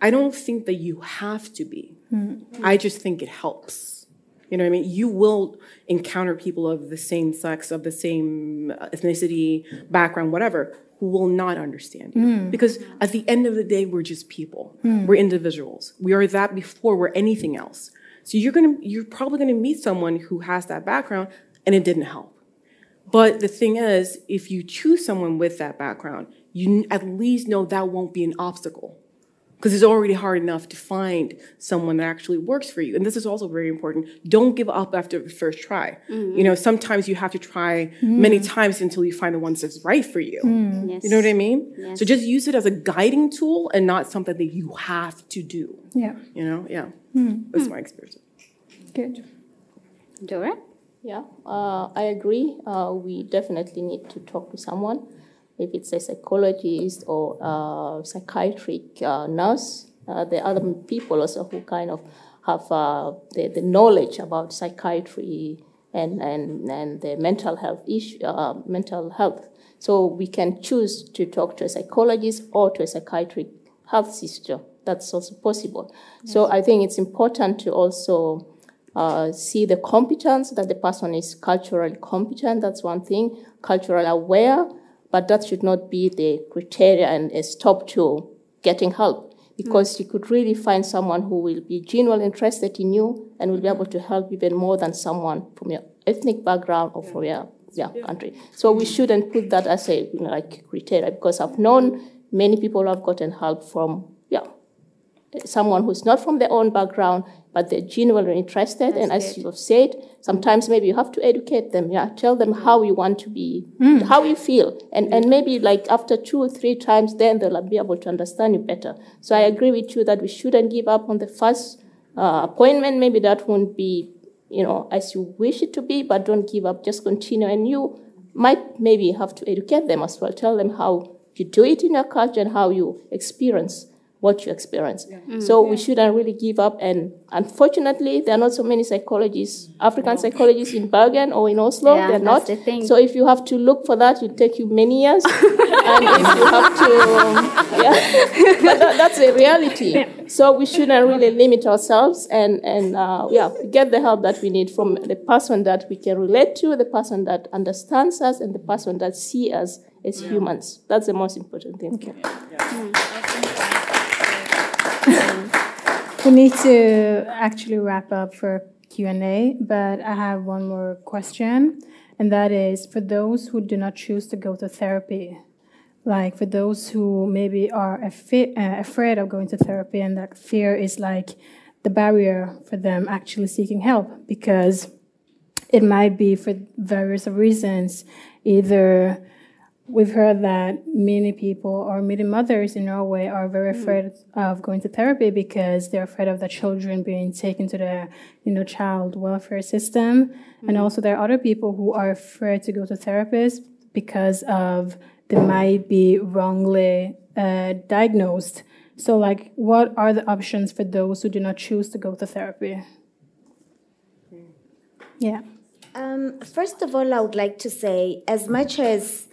I don't think that you have to be. Mm. I just think it helps. You know what I mean? You will encounter people of the same sex, of the same uh, ethnicity, background, whatever, who will not understand you. Hmm. Because at the end of the day, we're just people. Hmm. We're individuals. We are that before we're anything else. So you're gonna, you're probably gonna meet someone who has that background, and it didn't help. But the thing is, if you choose someone with that background, you at least know that won't be an obstacle. Because it's already hard enough to find someone that actually works for you. And this is also very important. Don't give up after the first try. Mm. You know, sometimes you have to try many mm. times until you find the ones that's right for you. Mm. Yes. You know what I mean? Yes. So just use it as a guiding tool and not something that you have to do. yeah You know? Yeah. That's my experience. good Dora? Yeah, uh, I agree. Uh, we definitely need to talk to someone, if it's a psychologist or a psychiatric uh, nurse. Uh, there are other people also who kind of have uh, the, the knowledge about psychiatry and, and, and the mental health issue, uh, mental health. So we can choose to talk to a psychologist or to a psychiatric health sister. That's also possible. So I think it's important to also uh, see the competence that the person is culturally competent. That's one thing, culturally aware, but that should not be the criteria and a stop to getting help. Because you could really find someone who will be genuinely interested in you and will be able to help even more than someone from your ethnic background or from your yeah, country. So we shouldn't put that as a you know, like criteria because I've known many people who have gotten help from someone who's not from their own background, but they're genuinely interested. and as you have said, sometimes maybe you have to educate them. Yeah, tell them how you want to be, how you feel, and and maybe like after two or three times, then they'll be able to understand you better. So I agree with you that we shouldn't give up on the first uh, appointment. Maybe that won't be, you know, as you wish it to be, but don't give up. Just continue, and you might maybe have to educate them as well. Tell them how you do it in your culture and how you experience what you experience. So we shouldn't really give up. And unfortunately, there are not so many psychologists, African psychologists in Bergen or in Oslo. Yeah, They're not. the. So if you have to look for that, it'll take you many years. and if you have to, um, yeah, but that, that's a reality. So we shouldn't really limit ourselves and and uh, yeah, get the help that we need from the person that we can relate to, the person that understands us, and the person that see us as humans. That's the most important thing. We need to actually wrap up for Q&A, but I have one more question, and that is for those who do not choose to go to therapy, like for those who maybe are uh, afraid of going to therapy and that fear is like the barrier for them actually seeking help because it might be for various reasons either we've heard that many people or many mothers in Norway are very afraid of going to therapy because they're afraid of the children being taken to the you know child welfare system. And also there are other people who are afraid to go to therapists because of they might be wrongly uh, diagnosed. So like what are the options for those who do not choose to go to therapy? Yeah. Um, first of all, I would like to say, as much as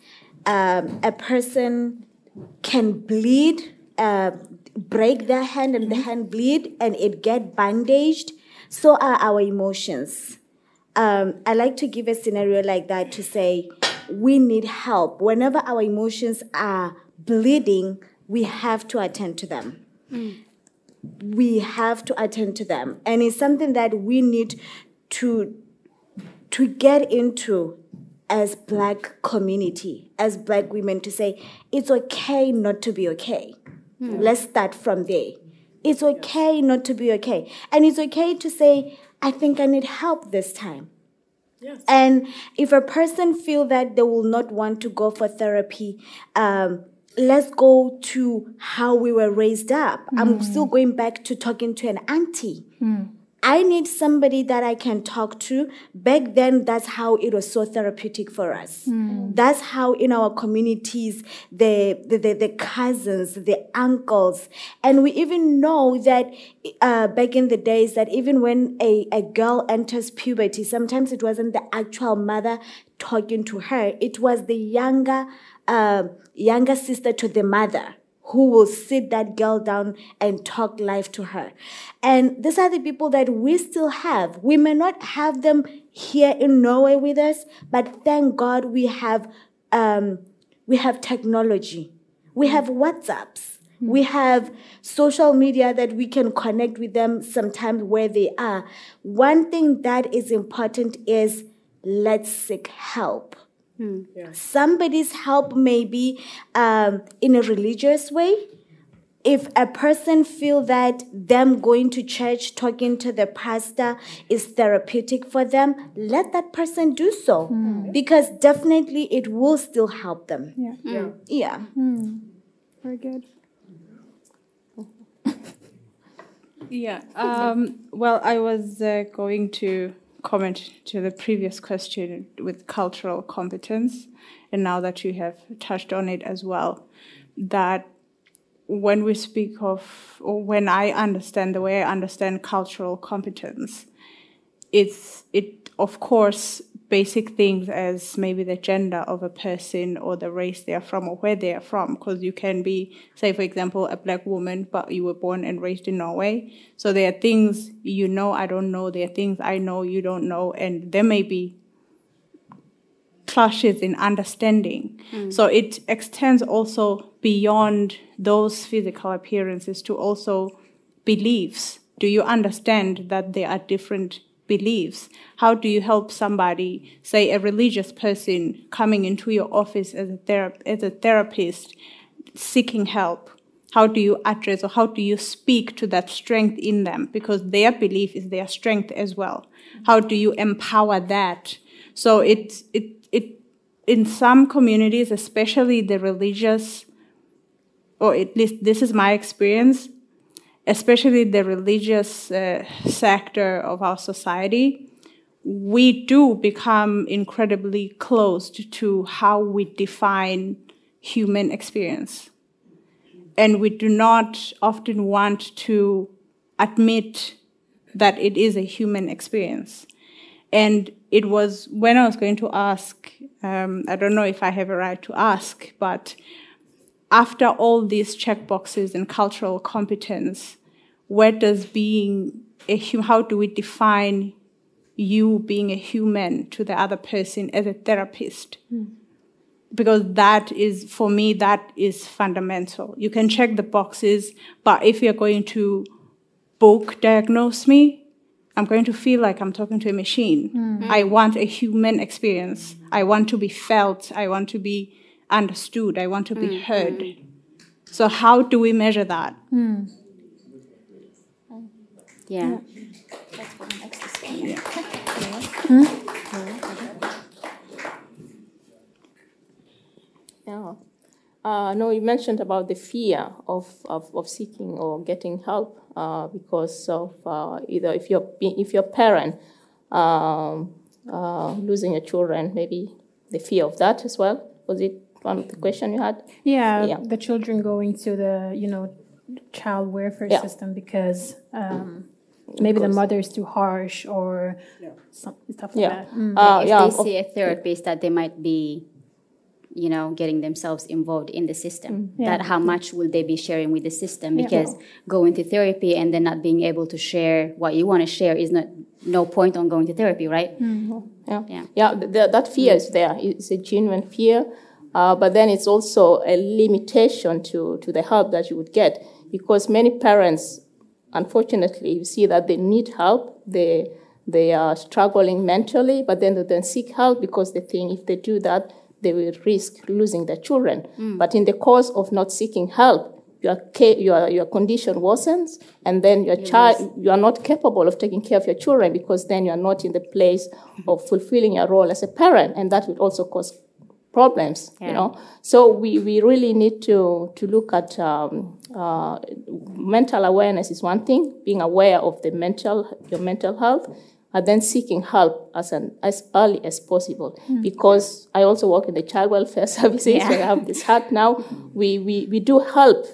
um, a person can bleed, uh, break their hand and the hand bleed, and it get bandaged, so are our emotions. Um, I like to give a scenario like that to say we need help. Whenever our emotions are bleeding, we have to attend to them. We have to attend to them. And it's something that we need to to get into as black community as black women to say it's okay not to be okay. Hmm. Let's start from there. It's okay not to be okay. And it's okay to say i think i need help this time. Yes. and if a person feel that they will not want to go for therapy, um, let's go to how we were raised up. I'm hmm. still going back to talking to an auntie. Hmm. I need somebody that I can talk to. Back then, that's how it was so therapeutic for us. That's how in our communities, the, the, the, the cousins, the uncles, and we even know that uh, back in the days that even when a, a girl enters puberty, sometimes it wasn't the actual mother talking to her, it was the younger, uh, younger sister to the mother who will sit that girl down and talk life to her. And these are the people that we still have. We may not have them here in Norway with us, but thank God we have um, we have technology. We have WhatsApps. We have social media that we can connect with them sometimes where they are. One thing that is important is let's seek help. Somebody's help maybe um, in a religious way. If a person feel that them going to church, talking to the pastor is therapeutic for them, let that person do so because definitely it will still help them. Yeah. Yeah. Very good. Yeah. Um, well, I was uh, going to comment to the previous question with cultural competence, and now that you have touched on it as well, that when we speak of, or when I understand the way I understand cultural competence, it's it of course basic things as maybe the gender of a person or the race they are from or where they are from. Because you can be say for example a black woman but you were born and raised in norway. So there are things you know i don't know. There are things i know you don't know. And there may be clashes in understanding. Mm. So it extends also beyond those physical appearances to also beliefs. Do you understand that there are different beliefs. How do you help somebody say a religious person coming into your office as a, thera- as a therapist seeking help? How do you address or how do you speak to that strength in them? Because their belief is their strength as well. How do you empower that? So it it it in some communities especially the religious or at least this is my experience especially the religious uh, sector of our society, we do become incredibly closed to how we define human experience. And we do not often want to admit that it is a human experience. And it was when I was going to ask, um, I don't know if I have a right to ask, but after all these checkboxes and cultural competence, where does being a hu- how do we define you being a human to the other person as a therapist? Hmm. Because that is, for me, that is fundamental. You can check the boxes, but if you're going to book diagnose me, I'm going to feel like I'm talking to a machine. Hmm. I want a human experience. I want to be felt. I want to be understood. I want to be heard. So, how do we measure that? Yeah. Yeah. Uh, no, you mentioned about the fear of, of, of seeking or getting help uh, because of uh, either if you're if you're a parent um, uh, losing your children, maybe the fear of that as well. Was it one the question you had? Yeah, Yeah. the children going to the you know child welfare Yeah. system because um, maybe the mother is too harsh or some, stuff like Yeah. that. Mm. Uh, if yeah. they see a therapist that they might be you know getting themselves involved in the system that how much will they be sharing with the system because going to therapy and then not being able to share what you want to share is not no point on going to therapy right Yeah, Yeah. yeah. th- th- that fear is there. It's a genuine fear, uh, but then it's also a limitation to to the help that you would get because many parents, unfortunately, you see that they need help. They they are struggling mentally, but then they then seek help because they think if they do that, they will risk losing their children. But in the course of not seeking help, your your your condition worsens, and then your child you are not capable of taking care of your children because then you are not in the place of fulfilling your role as a parent, and that will also cause problems, Yeah. you know. So we, we really need to, to look at um, uh, mental awareness is one thing, being aware of the mental, your mental health, and then seeking help as, an, as early as possible. Because I also work in the child welfare services, Yeah. I have this hat now. We, we, we do help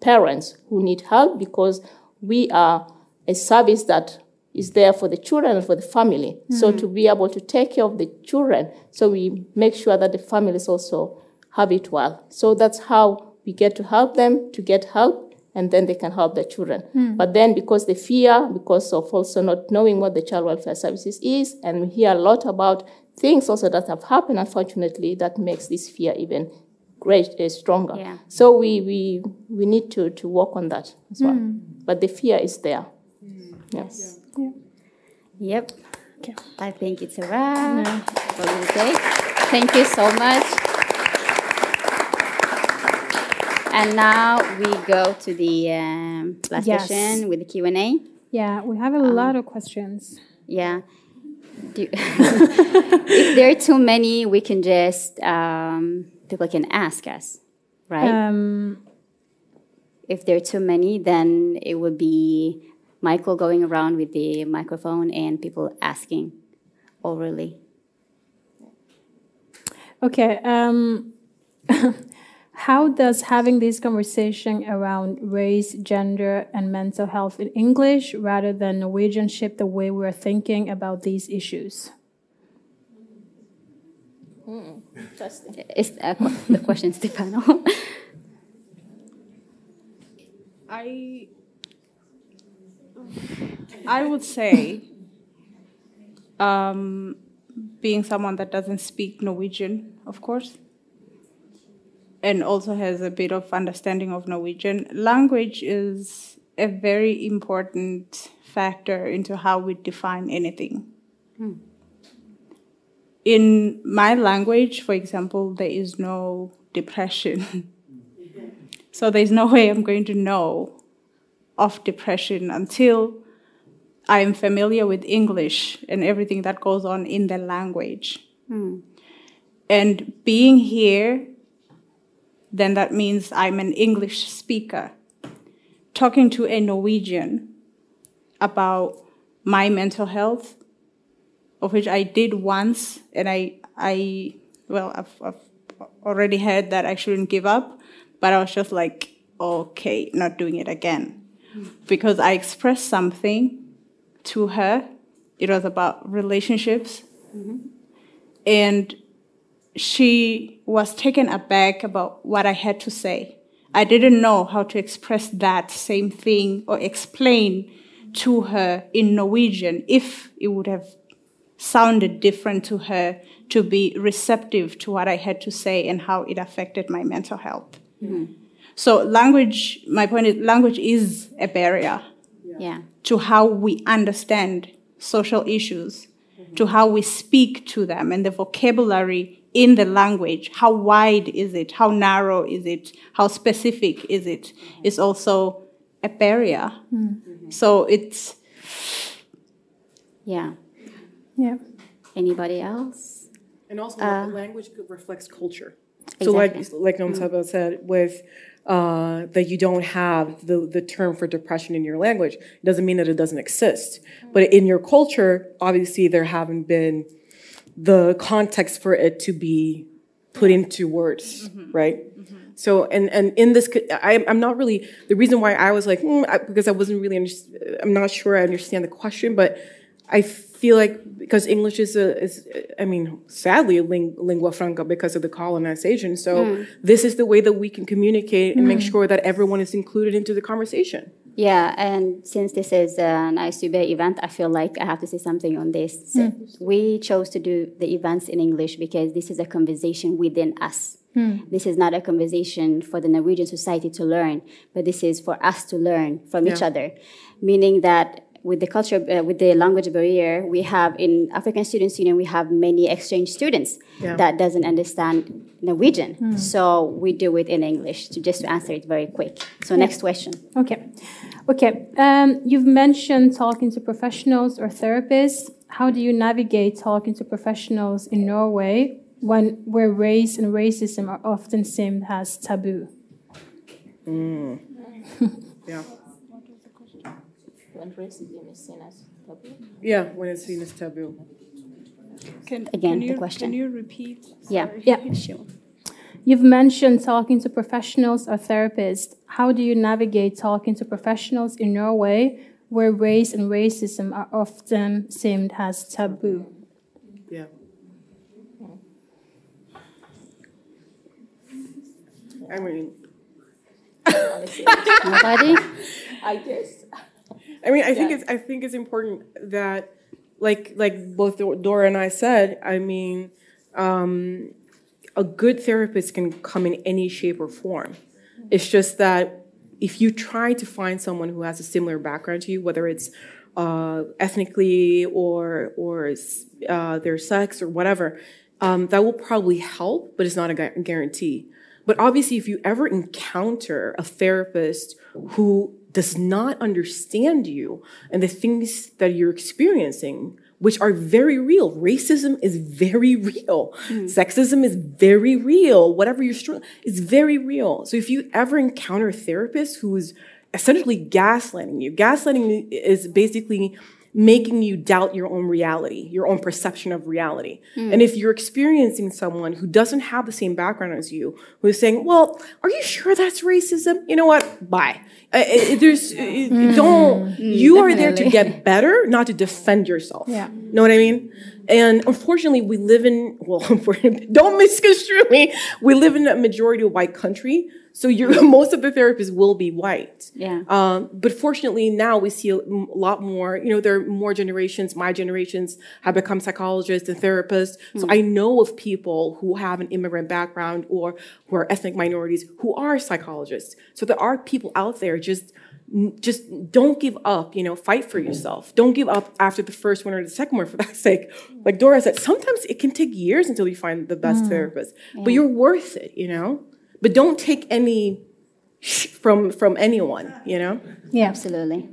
parents who need help because we are a service that is there for the children and for the family. So mm-hmm. to be able to take care of the children, so we make sure that the families also have it well. So that's how we get to help them to get help, and then they can help their children. Hmm. But then because the fear, because of also not knowing what the child welfare services is, and we hear a lot about things also that have happened, unfortunately, that makes this fear even great uh, stronger. Yeah. So we, we we need to to work on that as well. Hmm. But the fear is there. Hmm. Yes. Yep. Okay. I think it's a wrap for. Thank you so much. And now we go to the um, last Yes. session with the Q and A. Yeah, we have a lot of questions. Yeah. Do if there are too many, we can just um, people can ask us, right? Um, if there are too many, then it would be Michael going around with the microphone and people asking orally. okay. Um, how does having this conversation around race, gender, and mental health in English rather than Norwegian shape the way we're thinking about these issues? Interesting. Is uh, qu- the question, Stefano? I I would say, um, being someone that doesn't speak Norwegian, of course, and also has a bit of understanding of Norwegian, language is a very important factor into how we define anything. In my language, for example, there is no depression. So there's no way I'm going to know of depression until I'm familiar with English and everything that goes on in the language. Hmm. And being here, then that means I'm an English speaker. Talking to a Norwegian about my mental health, of which I did once, and I, I well, I've, I've already heard that I shouldn't give up, but I was just like, okay, not doing it again. Because I expressed something to her. It was about relationships. Mm-hmm. And she was taken aback about what I had to say. I didn't know how to express that same thing or explain to her in Norwegian if it would have sounded different to her to be receptive to what I had to say and how it affected my mental health. Mm-hmm. So, language, my point is, language is a barrier yeah. to how we understand social issues, mm-hmm. to how we speak to them, and the vocabulary in the language. How wide is it? How narrow is it? How specific is it? Mm-hmm. Is also a barrier. Mm-hmm. So it's Yeah. Yeah. Anybody else? And also, Uh, language reflects culture. So, like like Nomsaba said, with uh, that you don't have the, the term for depression in your language, it doesn't mean that it doesn't exist. But in your culture, obviously, there haven't been the context for it to be put into words, right? So, and, and in this, I, I'm not really, the reason why I was like, hmm, I, because I wasn't really, under, I'm not sure I understand the question, but I feel like because English is a, is, I mean, sadly, a ling, lingua franca because of the colonization. So hmm. this is the way that we can communicate and make hmm. sure that everyone is included into the conversation. Yeah, and since this is an ISUB event, I feel like I have to say something on this. Hmm. We chose to do the events in English because this is a conversation within us. This is not a conversation for the Norwegian society to learn, but this is for us to learn from each other. Meaning that with the culture, uh, with the language barrier, we have in African Students Union, we have many exchange students Yeah. that doesn't understand Norwegian. So we do it in English to just to answer it very quick. So next question. Okay. Okay. Um, you've mentioned talking to professionals or therapists. How do you navigate talking to professionals in Norway when where race and racism are often seen as taboo? Yeah. When racism is seen as taboo. Yeah, when it's seen as taboo. Can, Again, can the question. Can you repeat? Yeah. Yeah. Sure. You've mentioned talking to professionals or therapists. How do you navigate talking to professionals in Norway where race and racism are often seen as taboo? Yeah. I mean, Nobody? I guess. I mean, I think it's I think it's important that, like like both Dora and I said, I mean, um, a good therapist can come in any shape or form. It's just that if you try to find someone who has a similar background to you, whether it's uh, ethnically or or uh, their sex or whatever, um, that will probably help, but it's not a guarantee. But obviously, if you ever encounter a therapist who does not understand you and the things that you're experiencing, which are very real, racism is very real, hmm. sexism is very real, whatever you're struggling, is very real. So if you ever encounter a therapist who is essentially gaslighting you, gaslighting is basically making you doubt your own reality, your own perception of reality. Hmm. And if you're experiencing someone who doesn't have the same background as you, who is saying, "Well, are you sure that's racism?" You know what? Bye. Uh, uh, there's uh, don't. you are there to get better, not to defend yourself. Yeah. Know what I mean? And unfortunately, we live in well, don't misconstrue me. We live in a majority white country, so you're, most of the therapists will be white. Yeah. Um, but fortunately, now we see a lot more. You know, there are more generations. My generations have become psychologists and therapists. So I know of people who have an immigrant background or who are ethnic minorities who are psychologists. So there are people out there just just don't give up you know fight for yourself don't give up after the first one or the second one for that sake like dora said sometimes it can take years until you find the best therapist but you're worth it you know but don't take any from from anyone you know Yeah. Absolutely.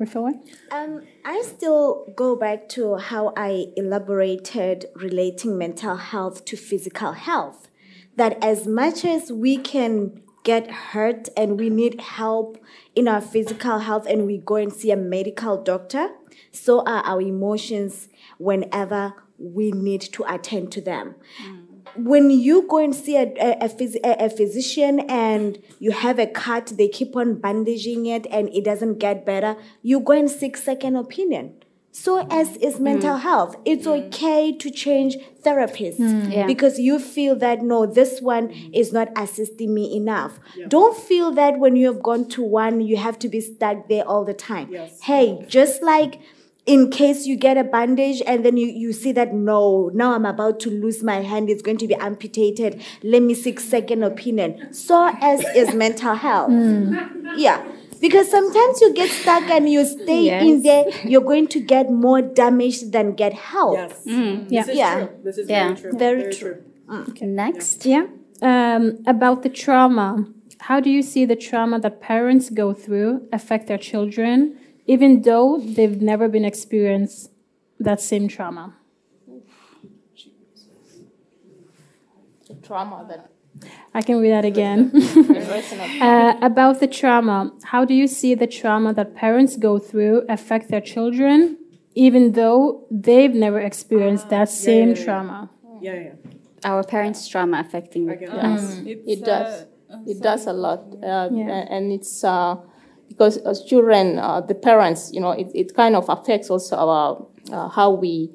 Refilwe? Um, I still go back to how I elaborated relating mental health to physical health. That as much as we can get hurt and we need help in our physical health and we go and see a medical doctor, so are our emotions whenever we need to attend to them. Mm. When you go and see a, a, a, a physician and you have a cut, they keep on bandaging it and it doesn't get better, you go and seek second opinion. So as is mm. mental health, it's mm. okay to change therapists mm. Yeah. because you feel that no, this one is not assisting me enough. Don't feel that when you have gone to one, you have to be stuck there all the time. Hey, just like in case you get a bandage and then you, you see that no now i'm about to lose my hand it's going to be amputated. Let me seek second opinion. So as is mental health. Yeah because sometimes you get stuck and you stay in there you're going to get more damage than get help. Yeah. yeah. This is Yeah. very true. Very true. Next. Yeah. Um, about the trauma, how do you see the trauma that parents go through affect their children, even though they've never been experienced that same trauma? The trauma that I can read that again. uh, about the trauma, how do you see the trauma that parents go through affect their children, even though they've never experienced that same yeah, yeah. trauma? yeah yeah Our parents' trauma affecting get us. It's, It does. uh, It does a lot, uh, Yeah. and it's uh, because as children, uh, the parents, you know, it, it kind of affects also our uh, how we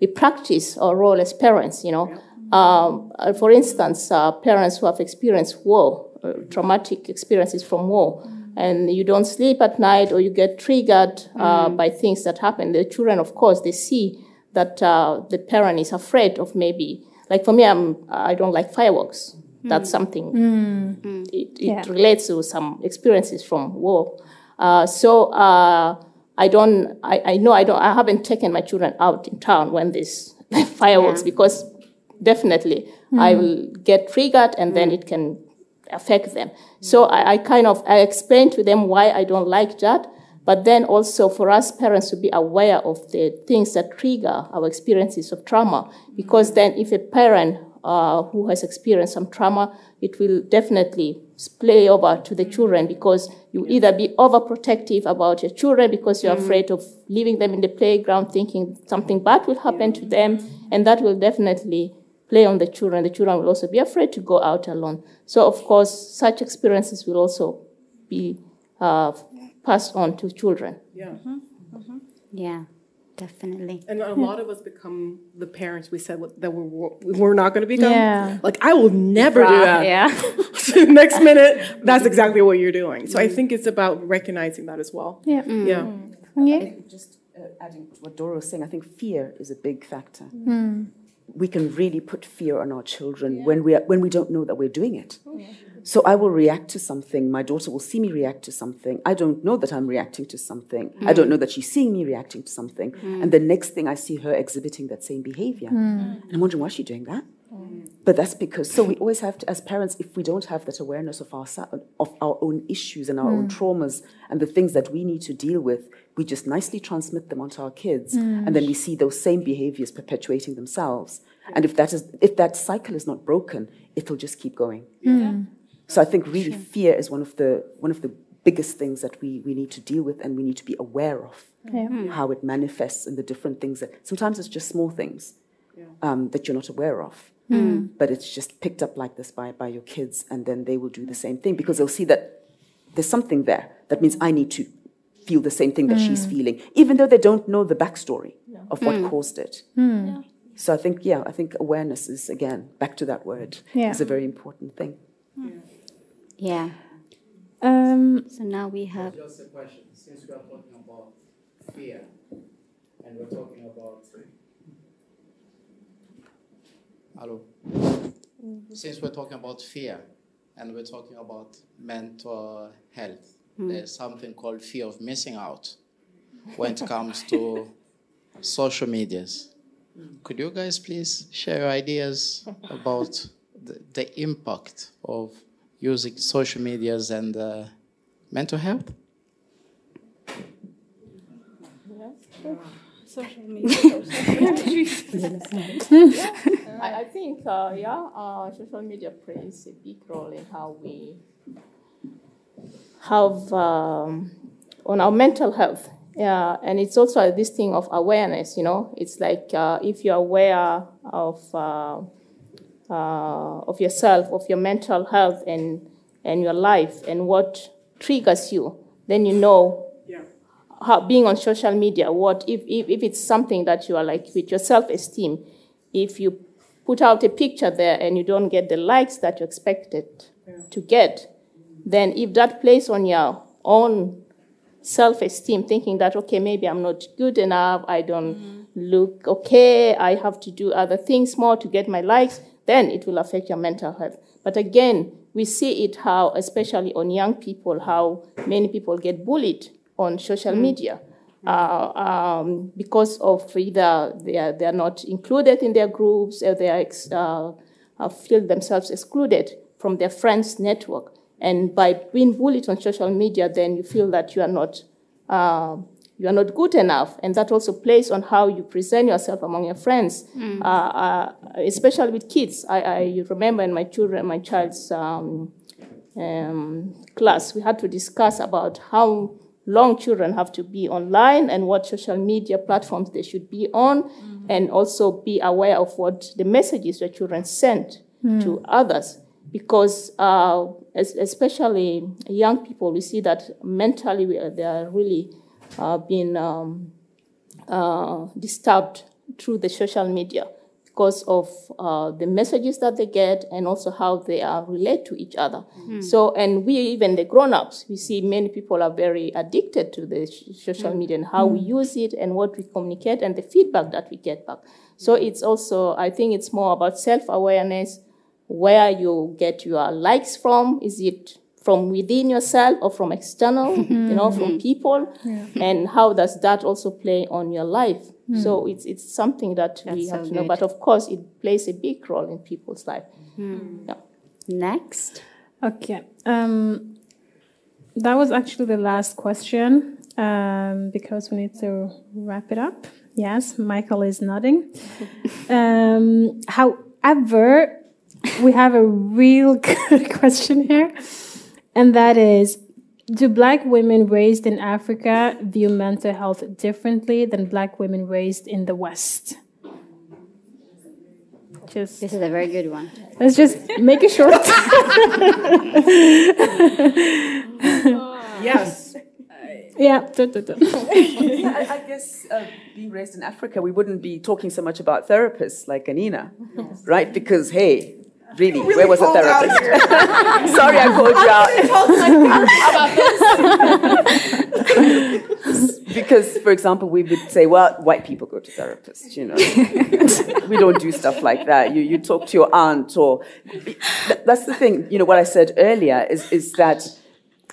we practice our role as parents. You know, um, uh, for instance, uh, parents who have experienced war, uh, traumatic experiences from war, and you don't sleep at night or you get triggered uh, by things that happen. The children, of course, they see that uh, the parent is afraid of maybe. Like for me, I'm I don't like fireworks. That's something it, it Yeah. relates to some experiences from war. Uh, so uh, I don't, I, I know I don't, I haven't taken my children out in town when there's fireworks because definitely I hmm. will get triggered and then hmm. it can affect them. So I, I kind of, I explain to them why I don't like that. But then also for us parents to be aware of the things that trigger our experiences of trauma. Because then if a parent uh, who has experienced some trauma, it will definitely play over to the children because you either be overprotective about your children because you're hmm. afraid of leaving them in the playground thinking something bad will happen to them, and that will definitely play on the children. The children will also be afraid to go out alone. So, of course, such experiences will also be uh, passed on to children. Yeah. Mm-hmm. Mm-hmm. Yeah, definitely. And a lot of us become the parents we said that we're, we're not going to become. Yeah. Like, I will never do that. Yeah. Next minute, that's exactly what you're doing. So I think it's about recognizing that as well. Yeah. Mm-hmm. Yeah. Yeah. Just uh, adding to what Dora was saying, I think fear is a big factor. We can really put fear on our children when we are, when we don't know that we're doing it. Oh, so I will react to something. My daughter will see me react to something. I don't know that I'm reacting to something. Mm. I don't know that she's seeing me reacting to something. Mm. And the next thing I see her exhibiting that same behavior. Mm. And I'm wondering why is she doing that? But that's because so we always have to, as parents, if we don't have that awareness of our of our own issues and our own mm. traumas and the things that we need to deal with, we just nicely transmit them onto our kids, mm. and then we see those same behaviors perpetuating themselves. And if that is if that cycle is not broken, it'll just keep going. Mm. So I think really fear is one of the one of the biggest things that we, we need to deal with and we need to be aware of how it manifests in the different things that sometimes it's just small things um, that you're not aware of. Hmm. But it's just picked up like this by, by your kids, and then they will do the same thing because they'll see that there's something there. That means I need to feel the same thing that she's hmm. feeling, even though they don't know the backstory of what hmm. caused it. So I think, yeah, I think awareness is, again, back to that word, Yeah. is a very important thing. Yeah. Um, So now we have. Just a question, since we are talking about fear, and we're talking about. Hello? Mm-hmm. Since we're talking about fear, and we're talking about mental health, mm. there's something called fear of missing out when it comes to social medias. Mm. Could you guys please share your ideas about the, the impact of using social medias and uh, mental health? Social media. I, I think, uh, yeah, uh, social media plays a big role in how we have um, on our mental health. Yeah, and it's also this thing of awareness. You know, it's like uh, if you're aware of uh, uh, of yourself, of your mental health, and and your life, and what triggers you, then you know how, being on social media, what if, if, if it's something that you are like with your self-esteem, if you put out a picture there and you don't get the likes that you expected to get, then if that plays on your own self-esteem, thinking that okay, maybe I'm not good enough, I don't mm-hmm. look okay, I have to do other things more to get my likes, then it will affect your mental health. But again, we see it how, especially on young people, how many people get bullied on social mm. media uh, um, because of either they are, they are not included in their groups or they are ex, uh, uh, feel themselves excluded from their friends' network. And by being bullied on social media, then you feel that you are not uh, you are not good enough, and that also plays on how you present yourself among your friends, uh, uh, especially with kids. I, I remember in my children, my child's um, um, class, we had to discuss about how long children have to be online and what social media platforms they should be on, and also be aware of what the messages your children send to others. Because uh, es- especially young people, we see that mentally we are, they are really uh, being um, uh, disturbed through the social media because of uh, the messages that they get and also how they are relate to each other. Hmm. So, and we even the grown-ups, we see many people are very addicted to the sh- social hmm. media and how we hmm. use it and what we communicate and the feedback that we get back. So it's also, I think it's more about self-awareness, where you get your likes from. Is it from within yourself or from external, you know, from people? And how does that also play on your life? So it's, it's something that we have so to know. good. But of course, it plays a big role in people's life. Yeah. Next. Okay. Um, that was actually the last question um, because we need to wrap it up. Yes, Michael is nodding. um, However, we have a real good question here, and that is Do black women raised in Africa view mental health differently than black women raised in the West? Just This is a very good one. let's just make it short. Yes. yeah. I, I guess uh, being raised in Africa, we wouldn't be talking so much about therapists like Anina, right? Because, hey, really, where was a therapist? Sorry, I called you out. because, for example, we would say, well, white people go to therapists, you know. we don't do stuff like that. You, you talk to your aunt or... That's the thing, you know, what I said earlier is, is that,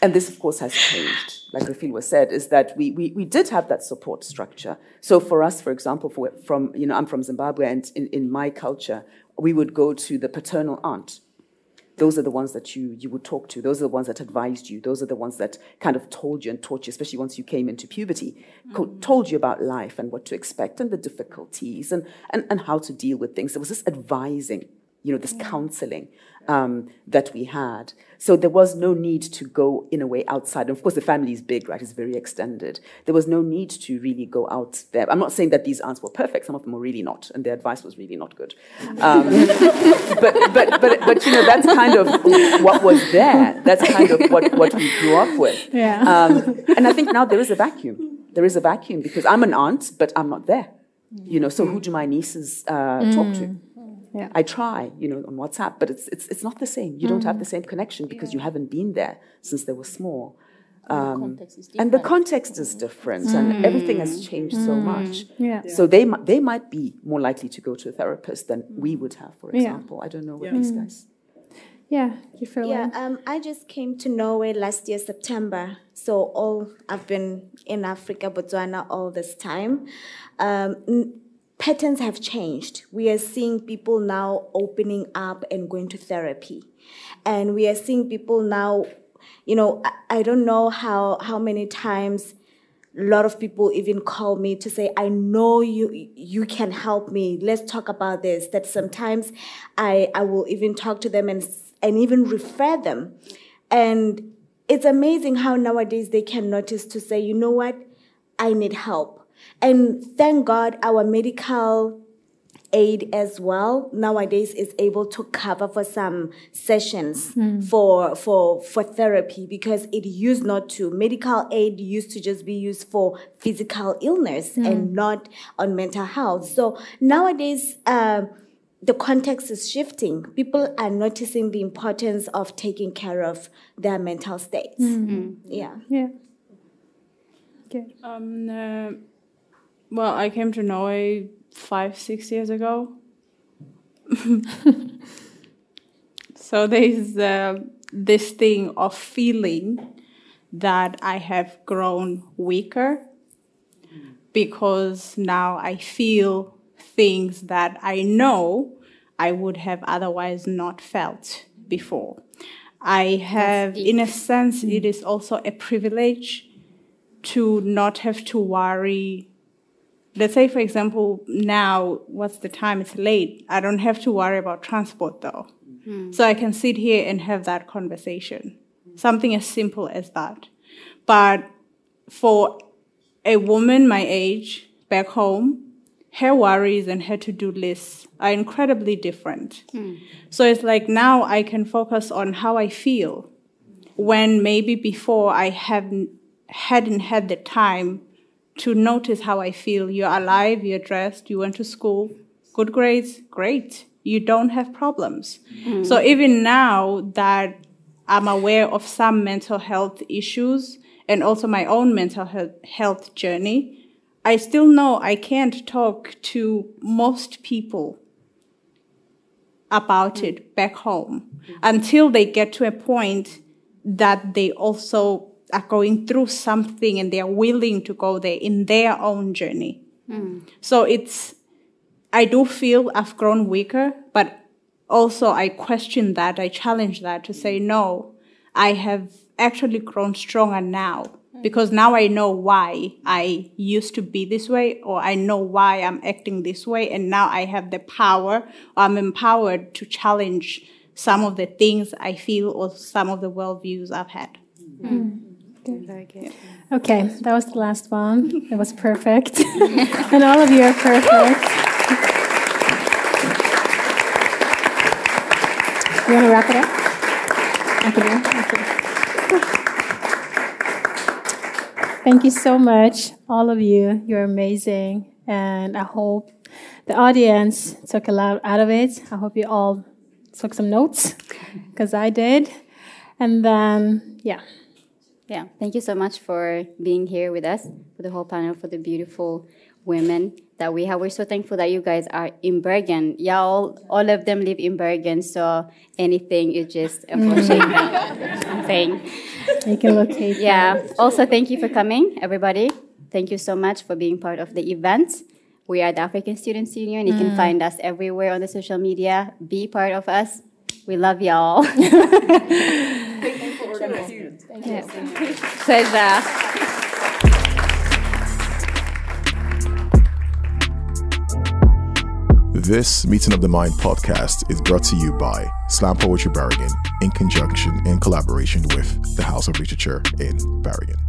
and this, of course, has changed like Refilwe said, is that we, we, we did have that support structure. So for us, for example, for, from, you know, I'm from Zimbabwe, and in, in my culture, we would go to the paternal aunt. Those are the ones that you, you would talk to. Those are the ones that advised you. Those are the ones that kind of told you and taught you, especially once you came into puberty, co- mm-hmm. told you about life and what to expect and the difficulties and, and, and how to deal with things. There was this advising, you know, this counseling um, that we had. So there was no need to go in a way outside. And of course, the family is big, right? It's very extended. There was no need to really go out there. I'm not saying that these aunts were perfect. Some of them were really not, and their advice was really not good. Um, but, but, but, but, you know, that's kind of what was there. That's kind of what, what we grew up with. Yeah. Um, and I think now there is a vacuum. There is a vacuum because I'm an aunt, but I'm not there. You know, so who do my nieces uh, talk to? Yeah. I try, you know, on WhatsApp, but it's it's it's not the same. You don't have the same connection because you haven't been there since they were small. Um, context is and the context is different, and everything has changed so much. Yeah. So they they might be more likely to go to a therapist than we would have, for Yeah. example. I don't know with these guys. Yeah. You feel Yeah, um, I just came to Norway last year, September. So all I've been in Africa, Botswana, all this time. Um, n- patterns have changed. We are seeing people now opening up and going to therapy, and we are seeing people now. You know, I, I don't know how how many times a lot of people even call me to say i know you you can help me. Let's talk about this. That sometimes i i will even talk to them and and even refer them. And it's amazing how nowadays they can notice to say you know what? I need help and thank god our medical aid as well nowadays is able to cover for some sessions for for for therapy because it used not to. Medical aid used to just be used for physical illness and not on mental health. So nowadays uh, the context is shifting. People are noticing the importance of taking care of their mental states. Yeah. Yeah. Okay. Um, uh, well, I came to Norway five, six years ago. so there's uh, this thing of feeling that I have grown weaker because now I feel things that I know I would have otherwise not felt before. I have, in a sense, it is also a privilege to not have to worry. Let's say, for example, now, what's the time? It's late. I don't have to worry about transport though. Hmm. So I can sit here and have that conversation. Something as simple as that. But for a woman my age back home, her worries and her to do lists are incredibly different. Hmm. So it's like now I can focus on how I feel when maybe before I haven't hadn't had the time to notice how I feel. You're alive, you're dressed, you went to school, good grades, great. You don't have problems. Mm. So even now that I'm aware of some mental health issues and also my own mental health journey, I still know I can't talk to most people about it back home mm. until they get to a point that they also are going through something and they are willing to go there in their own journey. Hmm. So it's, I do feel I've grown weaker, but also I question that, I challenge that to say, no, I have actually grown stronger now hmm. because now I know why I used to be this way, or I know why I'm acting this way, and now I have the power, I'm empowered to challenge some of the things I feel or some of the worldviews I've had. Hmm. Very good. Okay, that was the last one. It was perfect. and all of you are perfect. You want to wrap it up? I can do it. Okay. Thank you so much, all of you. You're amazing. And I hope the audience took a lot out of it. I hope you all took some notes, because I did. And then, yeah. Yeah, thank you so much for being here with us, for the whole panel, for the beautiful women that we have. We're so thankful that you guys are in Bergen. Yeah, all, all of them live in Bergen, so anything is just approaching mm. thing. You can locate. Yeah. Also, thank you for coming, everybody. Thank you so much for being part of the event. We are the African Students Union. You can mm. find us everywhere on the social media. Be part of us. We love y'all. Yeah. Pleasure. This Meeting of the Mind podcast is brought to you by Slam Poetry Bergen in conjunction and collaboration with the House of Literature in Bergen.